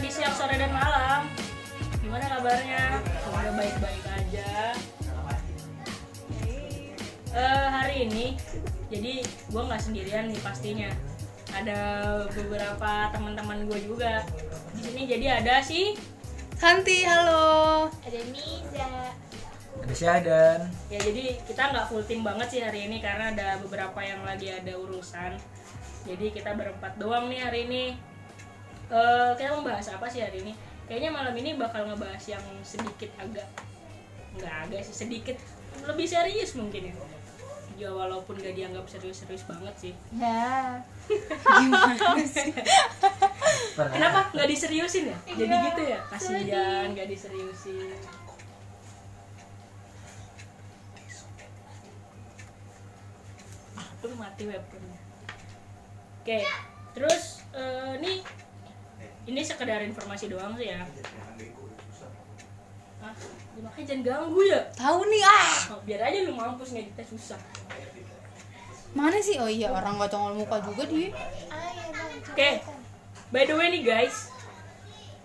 pagi, siang, sore, dan malam. Gimana kabarnya? Semoga baik-baik aja. Eh, Hari ini Jadi gue nggak sendirian nih pastinya. Ada beberapa teman-teman gue juga. Di sini jadi ada si Santi, halo. Ada Niza. Ada Syahdan ya jadi kita nggak full tim banget sih hari ini karena ada beberapa yang lagi ada urusan. Jadi kita berempat doang nih hari ini Eh kita membahas apa sih hari ini? Kayaknya malam ini bakal ngebahas yang sedikit agak nggak agak sih sedikit. Lebih serius mungkin ya. Ya walaupun gak dianggap serius-serius banget sih. Ya. kenapa? Nggak diseriusin ya? Jadi Iya, gitu ya? kasihan nggak diseriusin. Ah tuh mati webcamnya. Oke terus eh, nih ini sekedar informasi doang sih ya ah ya makanya jangan ganggu ya Tahu nih ah. Oh, biar aja lu mampus ngeditnya susah Mana sih? Oh iya, orang gak congol muka juga dia. Oke. By the way nih guys,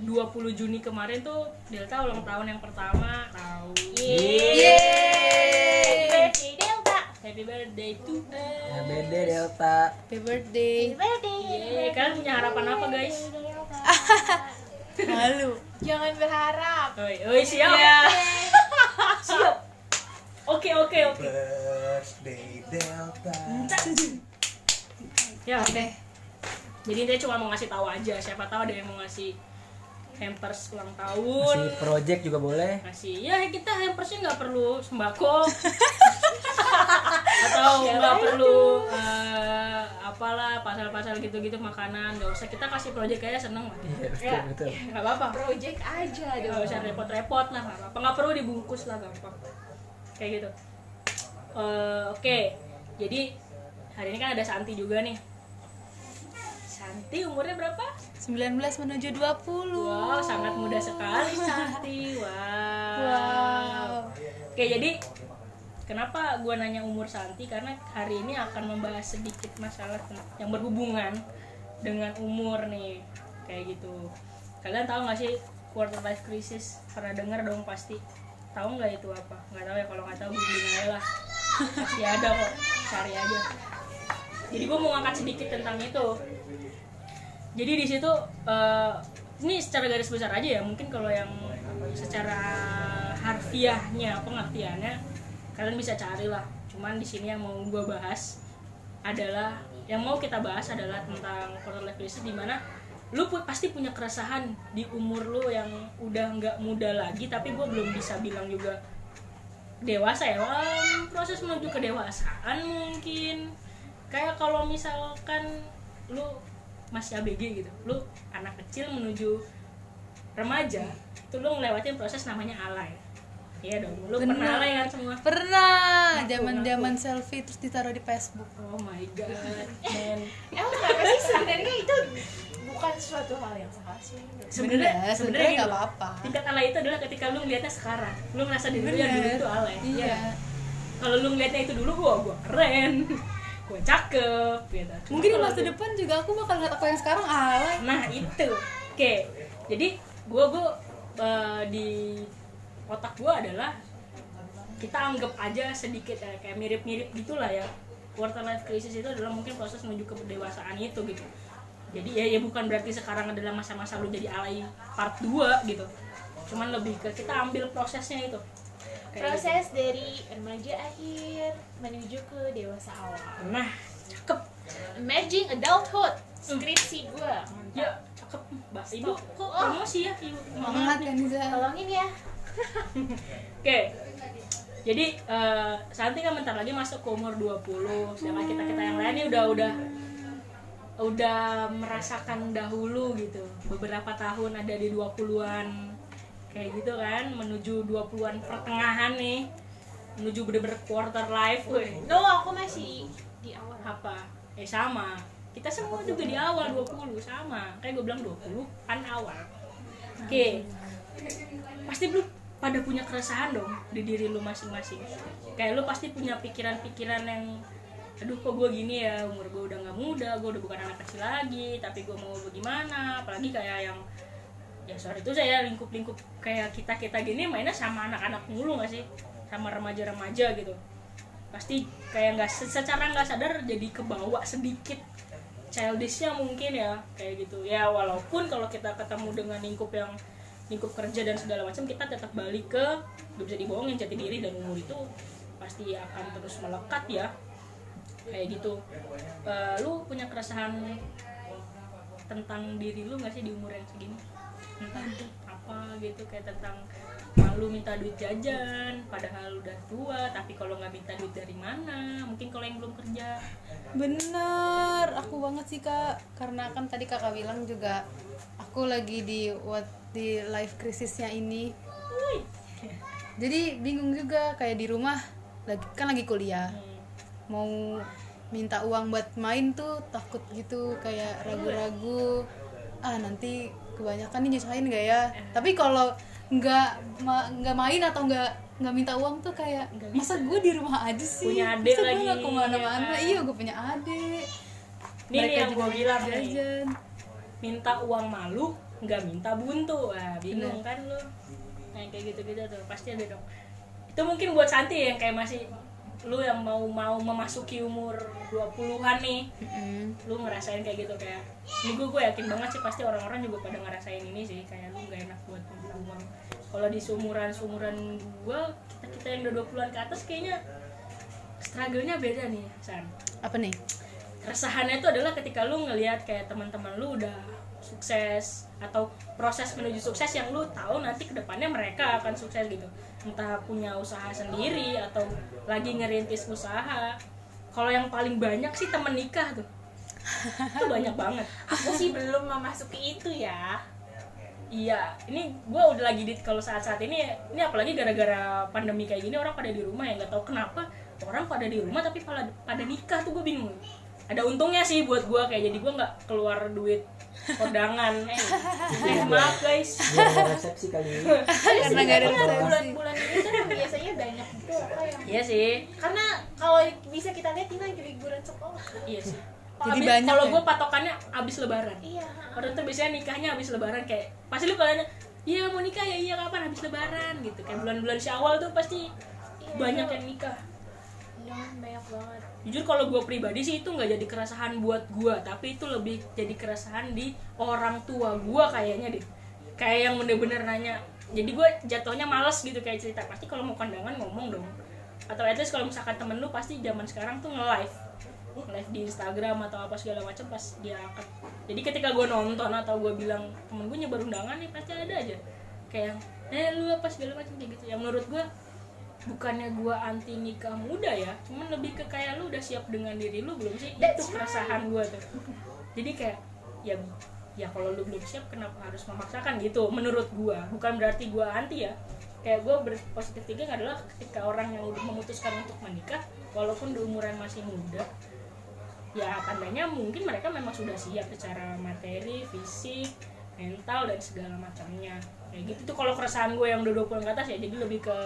20 Juni kemarin tuh Delta ulang tahun yang pertama. Tahu. Yeay. Birthday Delta. Happy birthday to us. Ya beda Delta Happy birthday. Birthday. Yeay, kalian punya harapan apa guys? Malu. Jangan berharap. Oi, oi siap. Iya. Siap. Oke, oke, oke. Birthday Delta Ya, Oke. jadi dia cuma mau ngasih tahu aja, siapa tahu ada yang mau ngasih hampers ulang tahun. Masih project juga boleh Ngasih. Ya, kita hampersnya nggak perlu sembako. atau nggak perlu apalah pasal-pasal gitu-gitu makanan nggak usah. Kita kasih project kayak seneng lah. Iya betul ya betul. nggak apa-apa. Project aja nggak dong. usah repot-repot lah nggak apa-apa. Nggak perlu dibungkus lah gampang. Kayak gitu. Eh, oke. Jadi hari ini kan ada Santi juga nih. Santi umurnya berapa? 19 menuju 20. wow sangat muda sekali Santi. Wow, Wow. oke jadi kenapa gue nanya umur Santi? Karena hari ini akan membahas sedikit masalah yang berhubungan dengan umur nih kayak gitu. Kalian tahu nggak sih quarter life crisis? Pernah dengar dong pasti. Tahu nggak itu apa? Nggak tahu ya kalau nggak tahu googling aja lah. Pasti ada kok cari aja. Jadi gue mau ngangkat sedikit tentang itu. Jadi di situ eh, ini secara garis besar aja ya mungkin kalau yang secara harfiahnya pengertiannya kalian bisa cari lah. Cuman di sini yang mau gue bahas adalah yang mau kita bahas adalah tentang quarter life crisis di mana lu pu- pasti punya keresahan di umur lu yang udah nggak muda lagi tapi gue belum bisa bilang juga dewasa ya. Wah, proses menuju kedewasaan mungkin. Kayak kalau misalkan lu masih ABG gitu lu anak kecil menuju remaja itu lu ngelewatin proses namanya alay iya dong lu Bener. pernah alay kan semua Pernah. Zaman-zaman selfie terus ditaruh di Facebook. oh my god man Emang kenapa sih sebenarnya itu bukan suatu hal yang salah sih. sebenarnya sebenarnya nggak apa-apa. tingkat alay itu adalah ketika lu ngeliatnya sekarang lu ngerasa diri lu yang dulu itu alay Iya. kan? kalau lu ngeliatnya itu dulu gua gua keren gua cakep gitu Mungkin di masa lu- depan juga aku bakal lihat aku yang sekarang alay. nah itu oke jadi gua gua eh, di otak gua adalah kita anggap aja sedikit ya, kayak mirip-mirip gitulah ya quarter life crisis itu adalah mungkin proses menuju kedewasaan itu gitu jadi ya, ya bukan berarti sekarang adalah masa-masa lu jadi alay part 2 gitu cuman lebih ke kita ambil prosesnya itu Kayak gitu. Proses dari remaja akhir menuju ke dewasa awal. nah cakep Emerging adulthood. Skripsi gua. ya cakep mbak ibu kok promosi ya ibu Semangat kan Niza. Tolongin ya. Oke. Jadi eh, Santi kan bentar lagi masuk ke umur 20 Sedangkan kita-kita yang lain ini udah udah udah merasakan dahulu gitu Beberapa tahun ada di 20-an Kayak gitu kan Menuju 20-an pertengahan nih Menuju bener-bener quarter life weh. No, aku masih di awal. Apa? Eh sama Kita semua juga di awal 20 Sama Kayak gue bilang 20 kan awal Oke pasti lu pada punya keresahan dong di diri lu masing-masing. Kayak lu pasti punya pikiran-pikiran yang aduh kok gue gini ya? Umur gue udah nggak muda gue udah bukan anak kecil lagi tapi gue mau bagaimana? Apalagi kayak yang ya sorry itu saya lingkup-lingkup kayak kita kita gini mainnya sama anak-anak mulu nggak sih? Sama remaja-remaja gitu. Pasti kayak nggak secara nggak sadar jadi kebawa sedikit childishnya mungkin ya kayak gitu. Ya walaupun kalau kita ketemu dengan lingkup yang lingkup kerja dan segala macam kita tetap balik ke gak bisa dibohongin jati diri dan umur itu pasti akan terus melekat ya. Kayak gitu. Eh, lu punya keresahan tentang diri lu nggak sih di umur yang segini? Tentang apa gitu kayak tentang malu minta duit jajan padahal udah tua tapi kalau nggak minta duit dari mana? Mungkin kalau yang belum kerja. Bener, aku banget sih kak. Karena kan tadi kakak bilang juga Aku lagi di what di life krisisnya ini. Jadi bingung juga kayak di rumah lagi Kan lagi kuliah. Hmm. Mau minta uang buat main tuh takut gitu Kayak ragu-ragu. Ah nanti kebanyakan nih nyusahin gak ya? Tapi kalau nggak ma- nggak main atau nggak nggak minta uang tuh kayak masa gue di rumah aja sih? Punya adik Masa gue nggak ke mana-mana? ya kan? iya gue punya adik. Ini nih yang gue bilang nih. Jajan. Minta uang malu nggak minta buntu. Wah bingung kan lu? Nah kayak gitu-gitu tuh pasti ada dong. Itu mungkin buat Santi yang kayak masih lu yang mau mau memasuki umur 20-an nih Mm-mm. lu ngerasain kayak gitu kayak ini gue gue yakin banget sih pasti orang-orang juga pada ngerasain ini sih kayak lu gak enak buat uang. Kalau di sumuran sumuran gue kita kita yang udah 20-an ke atas kayaknya struggle-nya beda nih San apa nih? Keresahannya itu adalah ketika lu ngelihat kayak teman-teman lu udah sukses atau proses menuju sukses yang lu tahu nanti ke depannya mereka akan sukses gitu entah punya usaha sendiri atau lagi ngerintis usaha kalau yang paling banyak sih temen nikah tuh. Itu banyak banget. Aku sih belum memasuki itu ya. Iya ini gue udah lagi di kalau saat-saat ini ini apalagi gara-gara pandemi kayak gini orang pada di rumah ya nggak tahu kenapa orang pada di rumah tapi pada pada nikah tuh gue bingung ada untungnya sih buat gue kayak jadi gue nggak keluar duit kondangan. Eh, eh, maaf guys. Resepsi kali ini. karena nggak ada resepsi. bulan-bulan ini kan biasanya banyak gitu apa yang iya sih. Karena kalau bisa kita lihat ini lagi liburan sekolah. Iya sih. Jadi Abis- banyak kalau ya? gue patokannya abis lebaran. Iya. Orang tuh biasanya nikahnya abis lebaran kayak pasti lu kalau nanya iya mau nikah ya? Iya kapan? Abis lebaran gitu. Kayak bulan-bulan syawal tuh pasti Iya, banyak yang nikah. Iya, banyak banget jujur kalau gue pribadi sih itu nggak jadi keresahan buat gue tapi itu lebih jadi keresahan di orang tua gue kayaknya deh. Kayak yang bener-bener nanya. Jadi gue jatuhnya males gitu kayak cerita. Pasti kalau mau kondangan ngomong dong. Atau at least kalau misalkan temen lu pasti zaman sekarang tuh nge-live. Live di Instagram atau apa segala macam pas dia angkat. Jadi ketika gue nonton atau gue bilang temen gue nyebar undangan nih pasti ada aja. Kayak eh lu apa segala macam kayak gitu. Yang menurut gue bukannya gue anti nikah muda ya cuman lebih ke kayak lu udah siap dengan diri lu belum sih? Itu keresahan gue tuh. Jadi kayak ya ya kalau lu belum siap kenapa harus memaksakan gitu menurut gue bukan berarti gue anti ya. Kayak gue berpositif thinking adalah ketika orang yang udah memutuskan untuk menikah walaupun di umuran masih muda ya tandanya mungkin mereka memang sudah siap secara materi fisik mental dan segala macamnya. Kayak gitu tuh kalau keresahan gue yang udah 20 ke atas ya jadi lebih ke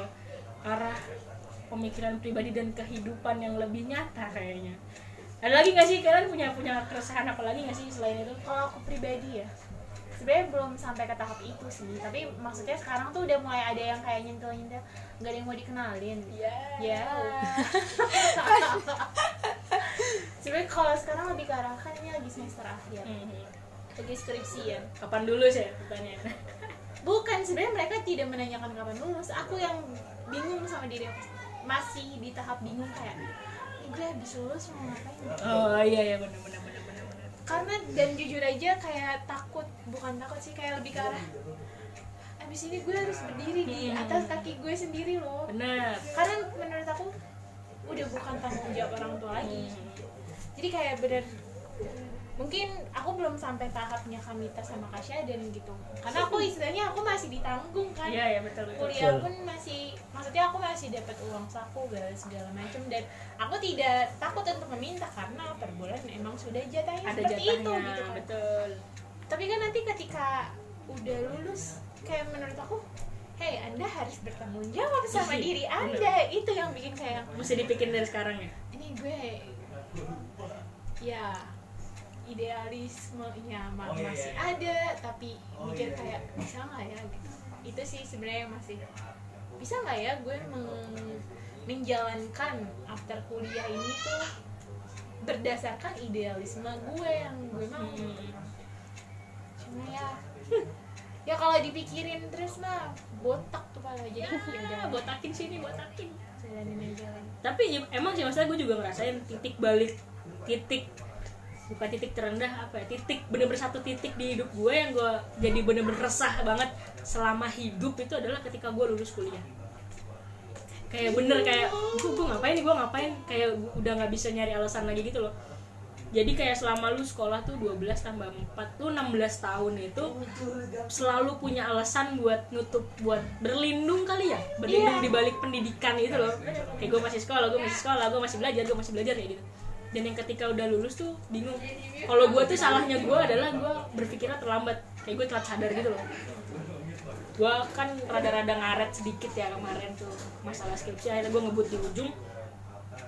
arah pemikiran pribadi dan kehidupan yang lebih nyata kayaknya. Ada lagi nggak sih? Kalian punya punya keresahan apa lagi nggak sih selain itu? Kalau aku pribadi ya sebenarnya belum sampai ke tahap itu sih. Tapi maksudnya sekarang tuh udah mulai ada yang kayak nyentil nyentil nggak ada yang mau dikenalin. Ya. Ya. Sebenarnya kalau sekarang lebih ke arah kan ini lagi semester akhir. Mhm. lagi skripsian kapan dulu sih ya? Pertanyaan bukan sebenarnya mereka tidak menanyakan kapan lulus. Aku yang bingung sama diri aku masih di tahap bingung kayak "Ih, gue habis lulus mau ngapain? Oh iya iya benar benar benar benar benar karena dan jujur aja kayak takut bukan takut sih kayak lebih ke arah abis ini gue harus berdiri di Hmm. atas kaki gue sendiri loh. Benar karena menurut aku udah bukan tanggung jawab orang tua lagi. Hmm. jadi kayak bener mungkin aku belum sampai tahapnya Kamita sama Kasya dan gitu. Karena aku istilahnya aku masih ditanggung kan. Iya ya betul betul. Kuliah pun masih maksudnya aku masih dapat uang saku segala segala macam dan aku tidak takut untuk meminta karena per bulan emang sudah jatahnya ada seperti jatahnya itu gitu kan. betul. Tapi kan nanti ketika udah lulus kayak menurut aku hey anda harus bertanggung jawab sama Iya, diri bener. anda. Itu yang bikin kayak mesti dipikirin dari sekarang ya? Ini gue. Ya idealismenya ma- masih ada tapi mikir kayak bisa nggak ya? Gitu. Itu sih sebenarnya yang masih bisa nggak ya gue meng- menjalankan after kuliah ini tuh berdasarkan idealisme gue yang gue mau Hmm. cuma ya ya kalau dipikirin terus mah botak tuh pada jadi ya Ya, botakin sini, botakin. jalanin aja. Tapi ya, emang sih maksudnya gue juga ngerasain titik balik, titik bukan titik terendah apa ya titik bener-bener satu titik di hidup gue yang gue jadi bener-bener resah banget selama hidup itu adalah ketika gue lulus kuliah. Kayak bener kayak gue, gue ngapain nih gue ngapain? Kayak gua udah nggak bisa nyari alasan lagi gitu loh. Jadi kayak selama lu sekolah tuh 12 tambah 4 tuh 16 tahun itu selalu punya alasan buat nutup buat berlindung kali ya? Berlindung di balik pendidikan itu loh. Kayak gue masih sekolah gue masih sekolah gue masih belajar gue masih belajar kayak gitu dan yang ketika udah lulus tuh bingung. Kalau gue tuh salahnya gue adalah gue berpikirnya terlambat. Kayak gue telat sadar gitu loh. Gue kan rada-rada ngaret sedikit ya kemarin tuh masalah skripsi. Akhirnya gue ngebut di ujung.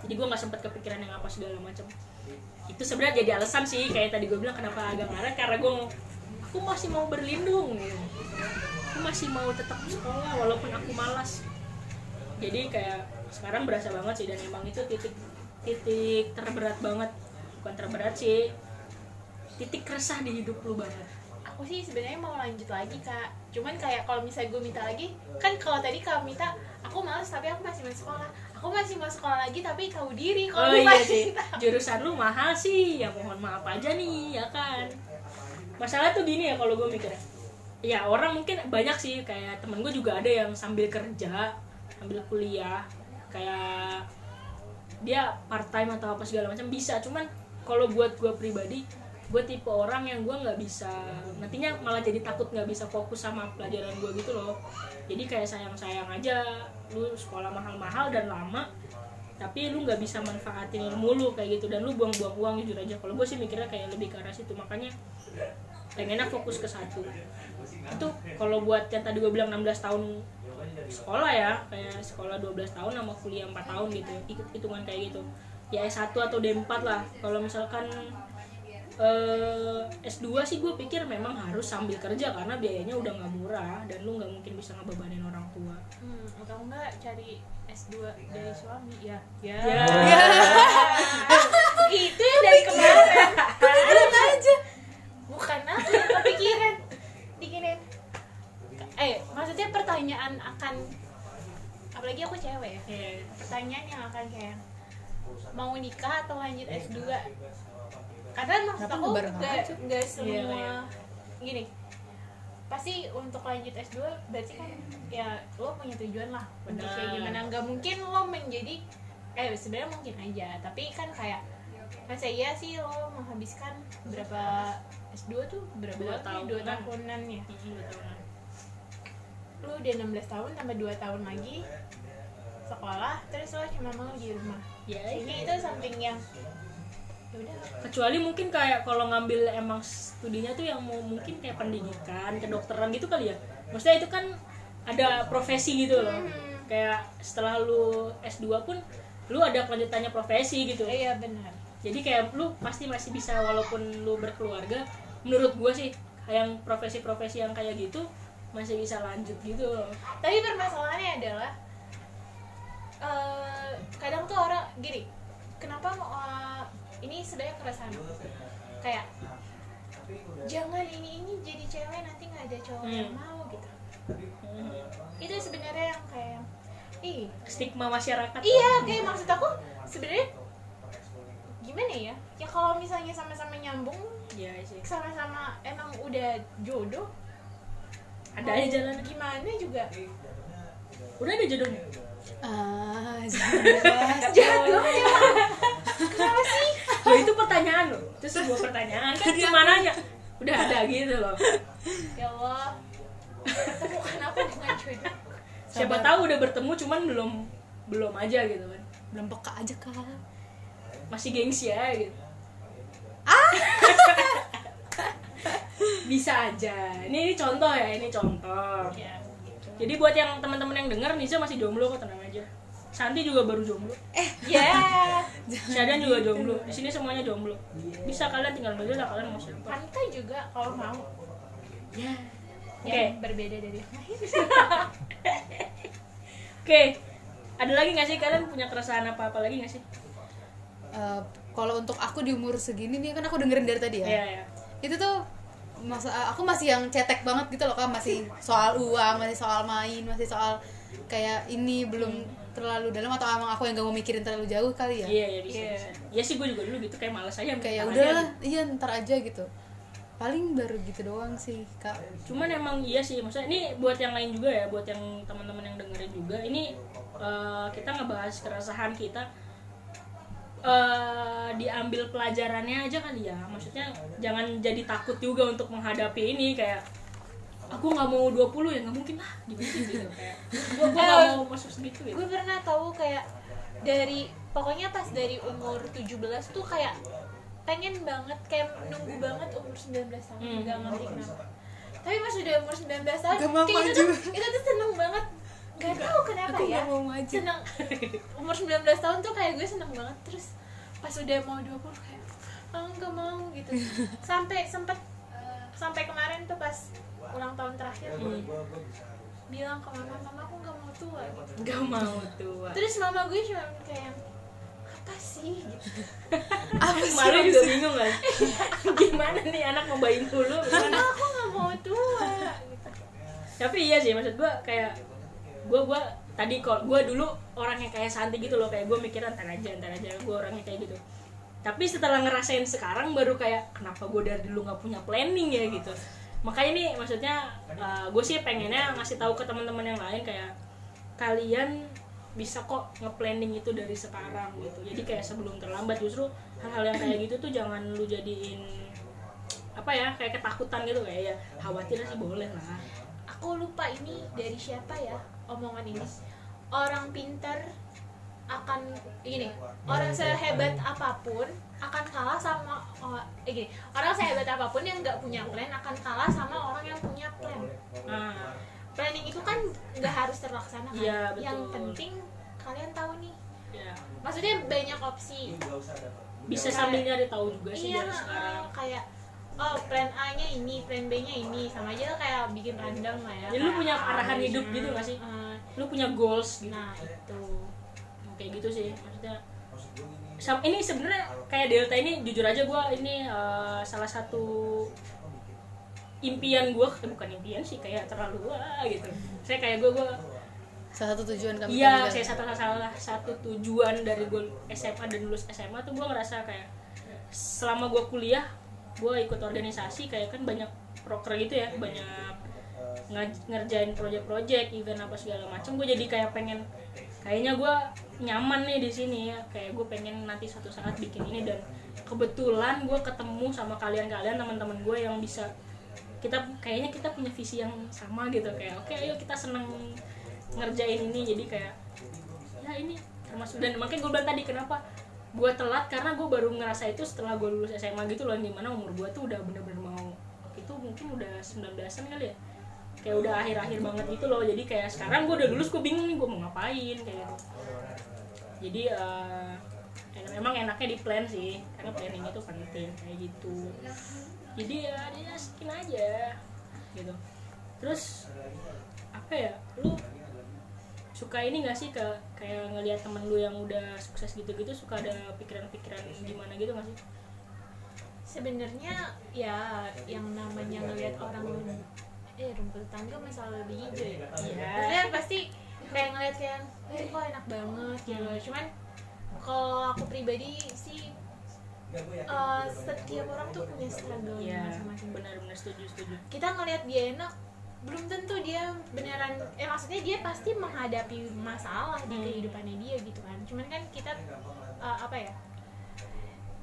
Jadi gue nggak sempet kepikiran yang apa segala macam. Itu sebenarnya jadi alasan sih kayak tadi gue bilang kenapa agak ngaret karena gue aku masih mau berlindung gitu. aku masih mau tetap sekolah walaupun aku malas. Jadi kayak sekarang berasa banget sih dan emang itu titik titik terberat banget. Bukan terberat sih. Titik resah di hidup lu banget aku sih sebenarnya mau lanjut lagi kak. Cuman kayak kalau misalnya gue minta lagi kan kalau tadi kau minta aku males tapi aku masih mau sekolah. Aku masih mau sekolah lagi tapi tahu diri oh kalau gue iya masih sih. minta. jurusan lu mahal sih. Ya mohon maaf aja nih ya kan? Masalah tuh gini ya kalau gue mikirnya. Ya orang mungkin banyak sih. Kayak temen gue juga ada yang sambil kerja sambil kuliah. Kayak dia part time atau apa segala macam bisa. Cuman kalau buat gue pribadi gue tipe orang yang gue nggak bisa nantinya malah jadi takut nggak bisa fokus sama pelajaran gue gitu loh. Jadi kayak sayang sayang aja lu sekolah mahal-mahal dan lama tapi lu nggak bisa manfaatin ilmu lu kayak gitu. Dan lu buang-buang uang jujur aja. Kalau gue sih mikirnya kayak lebih ke arah situ. Makanya pengennya fokus ke satu. Itu kalau buat yang tadi gue bilang 16 tahun sekolah ya kayak sekolah 12 tahun sama kuliah 4 tahun gitu ikut hitungan kayak gitu. Ya S1 atau D4 lah kalau misalkan eh, S2 sih gue pikir memang harus sambil kerja karena biayanya udah nggak murah dan lu nggak mungkin bisa ngebebanin orang tua. Hmm, atau enggak cari S2 dari suami ya. Ya, Ya. itu yang dari kemarin Enak aja bukan aku yang kepikiran bikinin eh maksudnya pertanyaan akan apalagi aku cewek ya Iya. pertanyaan yang akan kayak mau nikah atau lanjut S2 karena maksud aku nggak aja? nggak semua Iya, iya. gini pasti untuk lanjut S2 berarti kan ya lo punya tujuan lah untuk Benar. kayak gimana nggak mungkin lo menjadi eh sebenarnya mungkin aja tapi kan kayak masa iya sih lo menghabiskan berapa S2 tuh berapa Dua tahun tahunan. dua tahunan ya Mm, betul. Lu udah 16 tahun tambah 2 tahun lagi sekolah terus lo cuma mau di rumah. Ya kayaknya itu something yang ya udah. Kecuali mungkin kayak kalau ngambil emang studinya tuh yang mau mungkin kayak pendidikan kedokteran gitu kali ya. Maksudnya itu kan ada profesi gitu loh. Hmm. kayak setelah lu S2 pun lu ada kelanjutannya profesi gitu. Iya benar. Jadi kayak lu pasti masih bisa walaupun lu berkeluarga menurut gua sih yang profesi-profesi yang kayak gitu masih bisa lanjut gitu loh. Tapi permasalahannya adalah eh, kadang tuh orang gini kenapa mau eh, ini sebenarnya keresahan kayak jangan ini ini jadi cewek nanti nggak ada cowok yang Hmm. mau gitu. Hmm. itu sebenarnya yang kayak ih stigma masyarakat iya kayak maksud aku sebenarnya gimana ya? Ya kalau misalnya sama-sama nyambung Iya sih. sama-sama emang udah jodoh ada aja jalan gimana juga. Udah ada jodohnya? Ah jelas. jodoh kenapa sih? Loh itu pertanyaan loh. Itu sebuah pertanyaan. Kan gimana nya udah ada gitu loh. Ya Allah. Temukan aku dengan jodoh siapa tahu udah bertemu cuman belum belum aja gitu kan. Belum peka aja kak. Masih gengsi ya gitu. Ah! Bisa aja. Ini, ini contoh ya ini contoh. Ya jadi buat yang teman-teman yang denger Nisa masih jomblo kok tenang aja. Santi juga baru jomblo. Ya Syadan juga jomblo. di sini semuanya jomblo. Bisa kalian tinggal milih lah kalian mau siapa. Pantai juga kalau mau. Ya. Oke. yang berbeda dari oke. Ada lagi nggak sih? Kalian punya keresahan apa apa lagi nggak sih? Eh, kalau untuk aku di umur segini nih kan aku dengerin dari tadi ya. Iya ya itu tuh masa aku masih yang cetek banget gitu loh kan masih soal uang masih soal main masih soal kayak ini belum terlalu dalam atau emang aku yang gak mau mikirin terlalu jauh kali ya? Iya iya bisa, Iya. bisa. ya sih gue juga dulu gitu kayak malas aja kayak udah iya ntar aja gitu. Paling baru gitu doang sih kak. Cuman emang iya sih maksudnya ini buat yang lain juga ya buat yang teman-teman yang dengerin juga ini eh, kita ngebahas keresahan kita eh diambil pelajarannya aja kali ya. Maksudnya jangan jadi takut juga untuk menghadapi ini kayak aku nggak mau 20 ya nggak mungkin lah. Gimana sih gitu kayak gue nggak mau masuk segitu gitu. gue pernah tahu kayak dari pokoknya pas dari umur 17 tuh kayak pengen banget kayak nunggu banget umur 19 tahun Hmm. nggak ngerti kenapa. Tapi pas udah umur 19 tahun Gak kayak itu tuh itu tuh seneng banget gak tahu kenapa aku ya. gak mau maju seneng. Umur 19 tahun tuh kayak gue seneng banget. Terus pas udah mau 20 kayak ah nggak mau gitu. Sampai sempet sampai kemarin tuh pas ulang tahun terakhir Hmm. bilang ke mama mama aku nggak mau tua. Gitu nggak mau tua. Terus mama gue cuma kayak apa sih? Gitu apa sih malu juga bingung kan. Gimana nih anak mau bayi dulu gimana? Mama aku nggak mau tua. Gitu. tapi iya sih maksud gue kayak gue gue tadi kalau gue dulu orangnya kayak Santi gitu loh kayak gue mikir ntar aja ntar aja. Gue orangnya kayak gitu. Tapi setelah ngerasain sekarang baru kayak kenapa gue dari dulu nggak punya planning ya? Gitu. Makanya nih maksudnya gue sih pengennya ngasih tahu ke teman-teman yang lain kayak kalian bisa kok nge-planning itu dari sekarang gitu. Jadi kayak sebelum terlambat justru hal-hal yang kayak gitu tuh jangan lu jadiin apa ya kayak ketakutan gitu. Kayak ya khawatir sih boleh lah. Aku lupa ini dari siapa ya omongan ini orang pintar akan gini orang sehebat apa pun akan kalah sama oh, eh gini orang sehebat apa pun yang nggak punya plan akan kalah sama orang yang punya plan Ah, planning itu kan nggak harus terlaksana kan Iya, betul. yang penting kalian tahu nih ya. maksudnya banyak opsi Bisa sambil nyari tahu juga sih iya dari sekarang. kayak oh plan A nya ini plan B nya ini sama aja kayak bikin random lah ya Jadi lu punya A, arahan B, hidup A, gitu nggak sih? eh, Lu punya goals gitu. nah itu Kayak gitu sih maksudnya. Sam- ini sebenarnya kayak Delta ini jujur aja gue ini eh, salah satu impian gue eh, bukan impian sih kayak terlalu wah gitu saya kayak gue gue salah satu tujuan kami iya saya satu salah satu tujuan dari gue SMA dan lulus SMA tuh gue ngerasa kayak selama gue kuliah gue ikut organisasi kayak kan banyak proker gitu ya banyak ngerjain project-project event apa segala macam gue jadi kayak pengen kayaknya gue nyaman nih di sini ya. Kayak gue pengen nanti suatu saat bikin ini dan kebetulan gue ketemu sama kalian-kalian teman-teman gue yang bisa kita kayaknya kita punya visi yang sama gitu. Kayak oke ayo kita seneng ngerjain ini. Jadi kayak ya ini termasuk dan makanya gue bilang tadi kenapa gue telat karena gue baru ngerasa itu setelah gue lulus SMA gitu loh di mana umur gue tuh udah bener-bener mau itu mungkin udah 19-an kali ya. Kayak udah akhir-akhir banget gitu loh jadi kayak sekarang gue udah lulus gue bingung nih gue mau ngapain kayak gitu. Jadi en- memang enaknya di plan sih karena planning itu penting kayak gitu. Jadi ya dia skin aja gitu. Terus apa ya lu suka ini gak sih ke kayak ngelihat temen lu yang udah sukses gitu-gitu suka ada pikiran-pikiran gimana gitu gak sih? Sebenarnya ya yang namanya ngelihat orang eh rumput tangga masalah lebih hijau ya. Iya. maksudnya pasti kayak ngeliat kayak eh kok enak banget gitu. Cuman kalau aku pribadi sih eh, setiap orang tuh punya struggle Iya masing-masing. benar-benar setuju setuju. Kita ngelihat dia enak belum tentu dia beneran eh maksudnya dia pasti menghadapi masalah di Hmm. kehidupannya dia gitu kan. Cuman kan kita eh, apa ya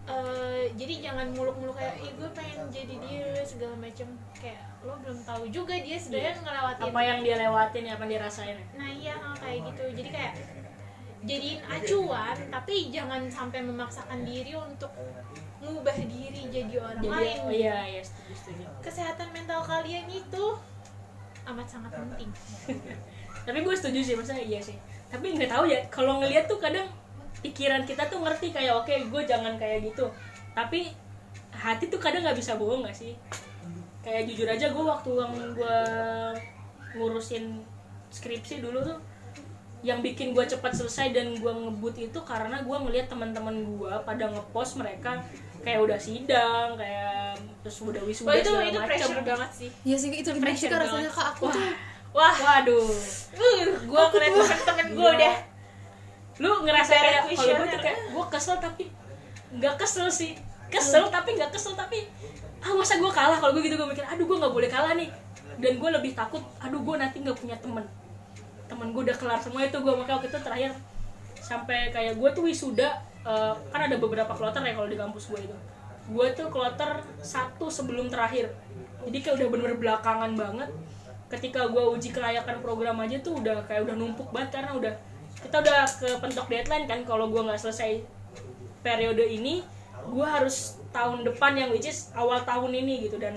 eh, jadi jangan muluk-muluk kayak ih gue pengen jadi dia segala macam kayak lo belum tahu juga dia sebenarnya ngelewatin apa yang dia lewatin apa yang dia rasain ya? nah iya kayak gitu. Jadi kayak jadiin acuan tapi jangan sampai memaksakan diri untuk mengubah diri jadi orang jadi lain. oh iya iya setuju setuju. Kesehatan mental kalian itu amat sangat penting. Tapi gue setuju sih maksudnya iya sih. Tapi nggak tahu ya kalau ngelihat tuh kadang pikiran kita tuh ngerti kayak oke gue jangan kayak gitu. Tapi hati tuh kadang nggak bisa bohong gak sih? Kayak jujur aja gue waktu yang gue ngurusin skripsi dulu tuh yang bikin gue cepat selesai dan gue ngebut itu karena gue ngelihat teman-teman gue pada ngepost mereka kayak udah sidang kayak terus udah wisuda Wah itu segala itu macam. pressure banget sih. Iya sih itu Pressure rasanya. Banget. kak aku tuh Wah, waduh. Uh, gue ngeliat temen-temen gue Gila. udah. Lu ngerasa kayak kalau gue tuh kayak gue kesel tapi nggak kesel sih. Kesel tapi nggak kesel tapi ah masa gue kalah? Kalau gue gitu gue mikir aduh gue nggak boleh kalah nih. Dan gue lebih takut aduh gue nanti nggak punya temen. Temen gue udah kelar semua itu gue makanya waktu itu terakhir sampai kayak gue tuh wisuda eh, kan ada beberapa kloter ya kalau di kampus gue itu. Gue tuh kloter satu sebelum terakhir. Jadi kayak udah bener belakangan banget. Ketika gue uji kelayakan program aja tuh udah kayak udah numpuk banget karena udah kita udah ke pentok deadline kan kalau gue nggak selesai periode ini gue harus tahun depan yang which is awal tahun ini gitu. Dan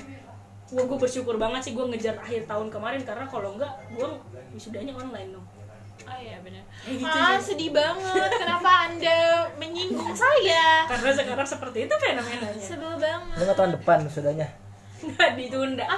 gue gue bersyukur banget sih gue ngejar akhir tahun kemarin karena kalau enggak gue wisudanya online dong Oh iya benar. Eh, gitu ah ya. sedih banget. Kenapa anda menyinggung saya? karena sekarang seperti itu fenomenanya Sebel banget. Lu nggak tahun depan sudahnya. nggak ditunda Ah,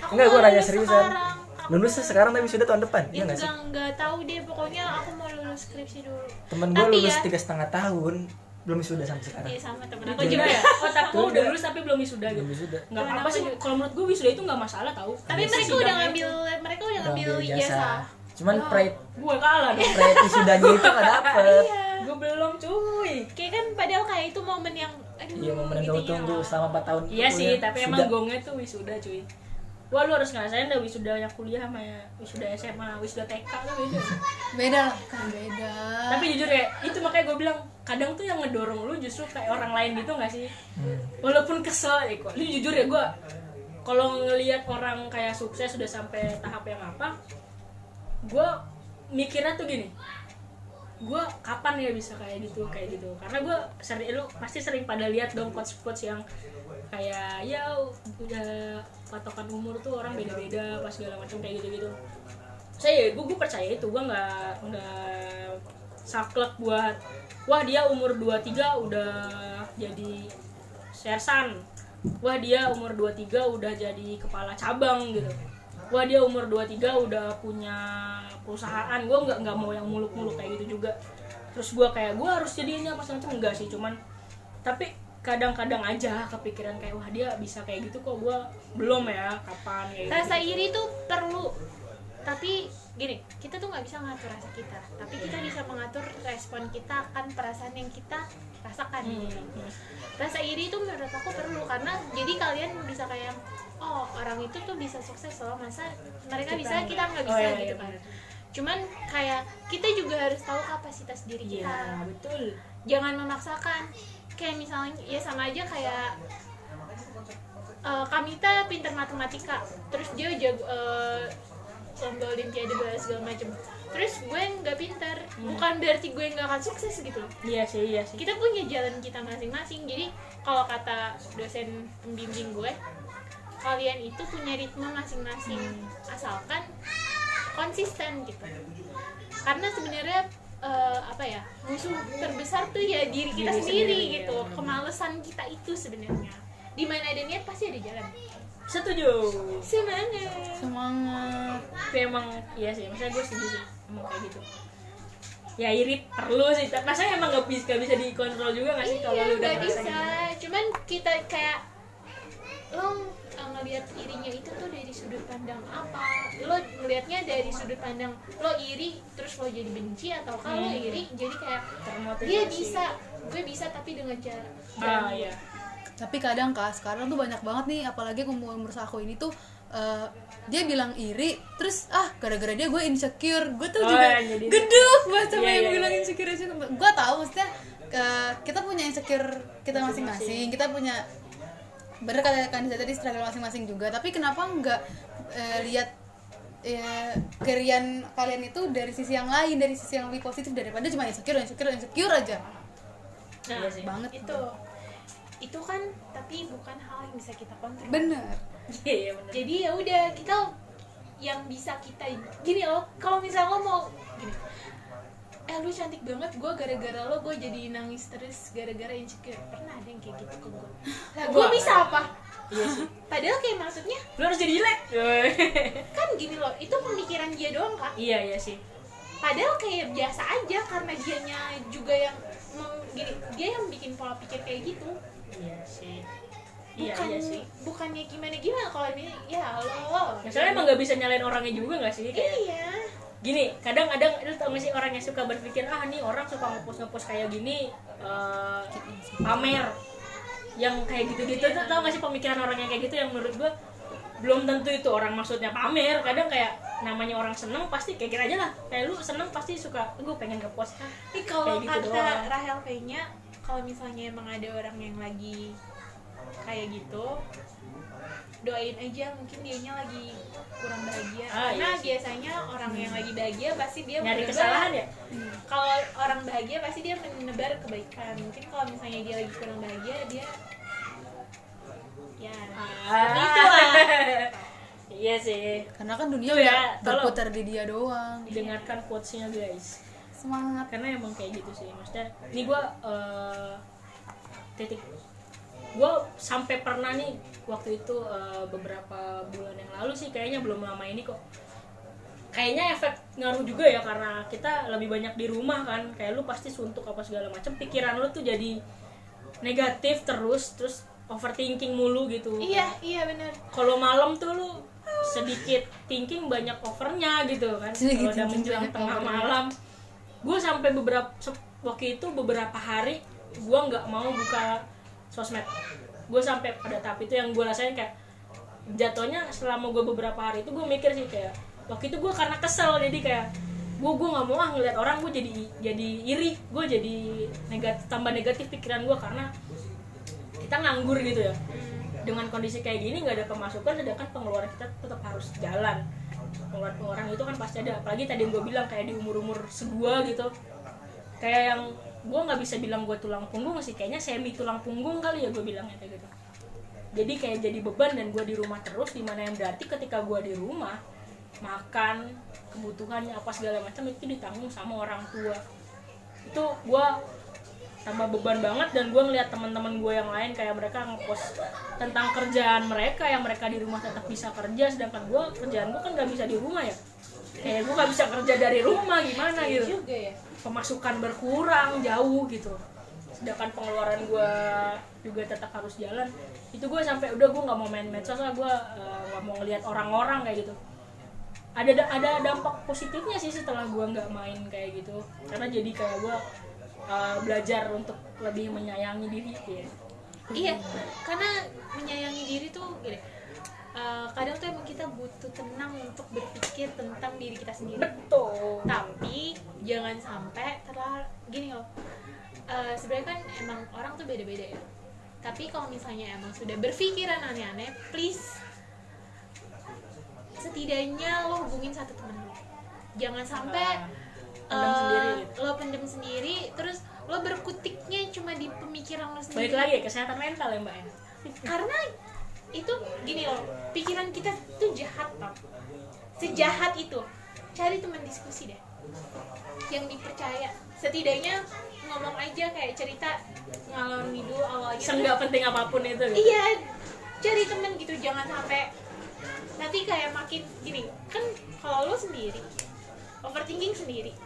aku Enggak, gua mau nanya lulus seriusan. sekarang. Lulusnya sekarang tapi sudah tahun depan, Ya iya nggak sih? enggak, enggak tahu deh pokoknya aku mau lulus skripsi dulu. Temen gue Tapi lulus ya- tiga setengah tahun, belum sudah sampai sekarang. Iya sama temen aku aku juga ya oh tapi gue udah lulus tapi belum wisuda gitu Belum wisuda. nggak Temen apa aku sih kalau menurut gue wisuda itu nggak masalah tau Tapi mereka udah ngambil mereka udah ngambil ijazah. Cuman pride gue kalah dong pride wisudanya itu nggak dapet. Iya. gue belum cuy Kayak kan padahal kayak itu momen yang aduh Iya, momen yang gitu kamu ya. tunggu selama 4 tahun. iya sih tapi Sudah. emang gongnya tuh wisuda cuy Wah lu harus ngerasain deh wisudanya kuliah sama ya wisuda SMA, wisuda TK tuh beda. beda lah kan beda Tapi jujur ya, itu makanya gue bilang kadang tuh yang ngedorong lu justru kayak orang lain gitu gak sih? Hmm. Walaupun kesel ya kok. Lu jujur ya gue kalau ngelihat orang kayak sukses sudah sampai tahap yang apa, gue mikirnya tuh gini, gue kapan ya bisa kayak gitu kayak gitu. Karena gue sering lu pasti sering pada lihat dong quotes quotes yang kayak ya udah patokan umur tuh orang beda-beda pas segala macam kayak gitu gitu saya gue gue percaya itu gue nggak nggak saklek buat wah dia umur 23 udah jadi sersan. Wah dia umur 23 udah jadi kepala cabang gitu wah dia umur 23 udah punya perusahaan gue nggak nggak mau yang muluk-muluk kayak gitu juga terus gue kayak gue harus jadinya pas macam enggak sih cuman tapi kadang-kadang aja kepikiran kayak wah dia bisa kayak gitu kok gue belum ya kapan kayak gitu. Rasa iri tuh perlu. Tapi gini, kita tuh nggak bisa ngatur rasa kita, tapi kita bisa mengatur respon kita akan perasaan yang kita rasakan. Hmm, gitu. hmm. Rasa iri itu menurut aku perlu karena jadi kalian bisa kayak oh orang itu tuh bisa sukses loh masa mereka Kita bisa kita nggak Oh, bisa iya, gitu iya, kan. benar. Cuman kayak kita juga harus tahu kapasitas diri kita. Iya betul. jangan memaksakan kayak misalnya ya sama aja kayak eh, Kamita pinter matematika terus dia jago eh, lomba olimpiade bla segala macem. Terus gue nggak pinter bukan berarti gue nggak akan sukses gitu loh. Iya sih iya sih. kita punya jalan kita masing-masing. Jadi kalau kata dosen pembimbing gue kalian itu punya ritme masing-masing. Asalkan konsisten gitu. Karena sebenarnya eh, apa ya musuh terbesar tuh ya diri kita Diri sendiri, sendiri, gitu. ya. kemalesan kita itu sebenarnya. Di mana ada niat pasti ada jalan Setuju. semangat semangat Tapi emang iya sih, maksudnya gue setuju sih emang kayak gitu. Ya irit perlu sih, tapi masa emang gak bisa, gak bisa dikontrol juga gak sih kalau iya lu udah nggak ngerasa bisa gitu? cuman kita kayak lo uh, ngelihat irinya itu tuh dari sudut pandang apa lo ngelihatnya dari sudut pandang lo iri terus lo jadi benci atau kalau lo Hmm. iri jadi kayak Termotivasi. dia bisa gue bisa tapi dengan cara Ah iya. Tapi kadang kak sekarang tuh banyak banget nih apalagi umur umur aku ini tuh eh, dia bilang iri terus ah gara-gara dia gue insecure. Gue tuh Oh, juga yang jadi- geduk sama Iya, yang iya, bilang iya. insecure insecure. Gue tahu maksudnya eh, kita punya insecure kita masing-masing. kita punya bener kata kandidat tadi struggle masing-masing juga. Tapi kenapa nggak eh, lihat eh, kerian kalian itu dari sisi yang lain dari sisi yang lebih positif daripada cuma insecure insecure insecure aja? Nah Iya banget. itu itu kan tapi bukan hal yang bisa kita kontrol. Bener. Iya iya bener. jadi ya udah kita yang bisa kita gini loh kalau misalnya lo mau gini. Eh lu cantik banget gue gara-gara lo gue jadi nangis terus gara-gara insecure. Pernah ada yang kayak gitu ke gue lah gue bisa apa? Iya sih. Padahal kayak maksudnya lu harus jadi jelek. Kan gini loh itu pemikiran dia doang kan iya iya sih. Padahal kayak biasa aja karena dianya juga yang gini dia yang bikin pola pikir kayak gitu iya sih. Iya bukan iya sih. bukannya gimana gimana? Kalau ini ya lo Misalnya emang nggak bisa nyalain orangnya juga nggak sih? Kayak iya. gini, kadang ada lu tau gak sih orang yang suka berpikir ah nih orang suka ngepost ngepost kayak gini eh, pamer. Yang kayak gitu-gitu tuh tau gak sih pemikiran orang yang kayak gitu yang menurut gua belum tentu itu orang maksudnya pamer. Kadang kayak namanya orang seneng pasti kayak kira aja lah. Kayak lu seneng pasti suka gue pengen ngepost ah Ih, kalau gitu kata doang. Rahel kayaknya kalau misalnya emang ada orang yang lagi kayak gitu doain aja mungkin dianya lagi kurang bahagia. Ah, karena iya biasanya orang yang lagi bahagia pasti dia nyari menebar- kesalahan ya? Kalau orang bahagia pasti dia menebar kebaikan. Mungkin kalau misalnya dia lagi kurang bahagia dia ya seperti itu lah. Iya sih. Karena kan dunia Tuh ya, berputar di dia doang. Dengarkan quotesnya guys semangat. Karena emang kayak gitu sih maksudnya ini gue titik. Gue sampai pernah nih waktu itu eh, beberapa bulan yang lalu sih kayaknya belum lama ini kok. Kayaknya efek ngaruh juga ya karena kita lebih banyak di rumah kan. Kayak lu pasti suntuk apa segala macam pikiran lu tuh jadi negatif terus terus overthinking mulu gitu. Iya iya benar kalau malam tuh lu sedikit thinking banyak overnya gitu kan. Kalau udah menjelang tengah malam gue sampai beberapa waktu itu beberapa hari gue nggak mau buka sosmed. Gue sampai pada tahap itu yang gue rasain kayak jatuhnya selama gue beberapa hari itu gue mikir sih kayak waktu itu gue karena kesel jadi kayak gue gue nggak mau ah ngeliat orang gue jadi jadi iri gue jadi negatif tambah negatif pikiran gue karena kita nganggur gitu ya. Dengan kondisi kayak gini nggak ada pemasukan sedangkan pengeluaran kita tetap harus jalan pengeluaran pengeluaran itu kan pasti ada. Apalagi tadi gue bilang kayak di umur umur segua gitu. Kayak yang gue nggak bisa bilang gue tulang punggung sih. Kayaknya semi tulang punggung kali ya gue bilangnya kayak gitu. Jadi kayak jadi beban dan gue di rumah terus di mana yang berarti ketika gue di rumah makan kebutuhannya apa segala macam itu ditanggung sama orang tua. Itu gue tambah beban banget dan gue ngeliat teman-teman gue yang lain kayak mereka ngepost tentang kerjaan mereka yang mereka di rumah tetap bisa kerja sedangkan gue kerjaan gue kan gak bisa di rumah ya. Kayak gue gak bisa kerja dari rumah gimana gitu. juga ya. Pemasukan berkurang jauh gitu. Sedangkan pengeluaran gue juga tetap harus jalan. Itu gue sampai udah gue nggak mau main medsos lah gue eh, nggak mau ngeliat orang-orang kayak gitu. Ada ada dampak positifnya sih setelah gue nggak main kayak gitu. Karena jadi kayak gue eh, belajar untuk lebih menyayangi diri ya. Iya karena menyayangi diri tuh gini eh, kadang tuh emang kita butuh tenang untuk berpikir tentang diri kita sendiri. Betul. Tapi jangan sampai terlalu gini loh eh, sebenarnya kan emang orang tuh beda-beda ya. Tapi kalau misalnya emang sudah berpikiran aneh-aneh please setidaknya lo hubungin satu temen lo. Jangan sampai pendam eh, sendiri. gitu. lo pendem sendiri terus lo berkutiknya cuma di pemikiran lo balik sendiri. lagi ya kesehatan mental ya mbak ya? Karena itu gini loh pikiran kita tuh jahat tau sejahat itu. Cari teman diskusi deh. Yang dipercaya. Setidaknya ngomong aja kayak cerita ngalor ngidul awalnya. Senggak penting apa pun itu gitu. iya cari temen gitu jangan sampai nanti kayak makin gini kan kalau lo sendiri overthinking sendiri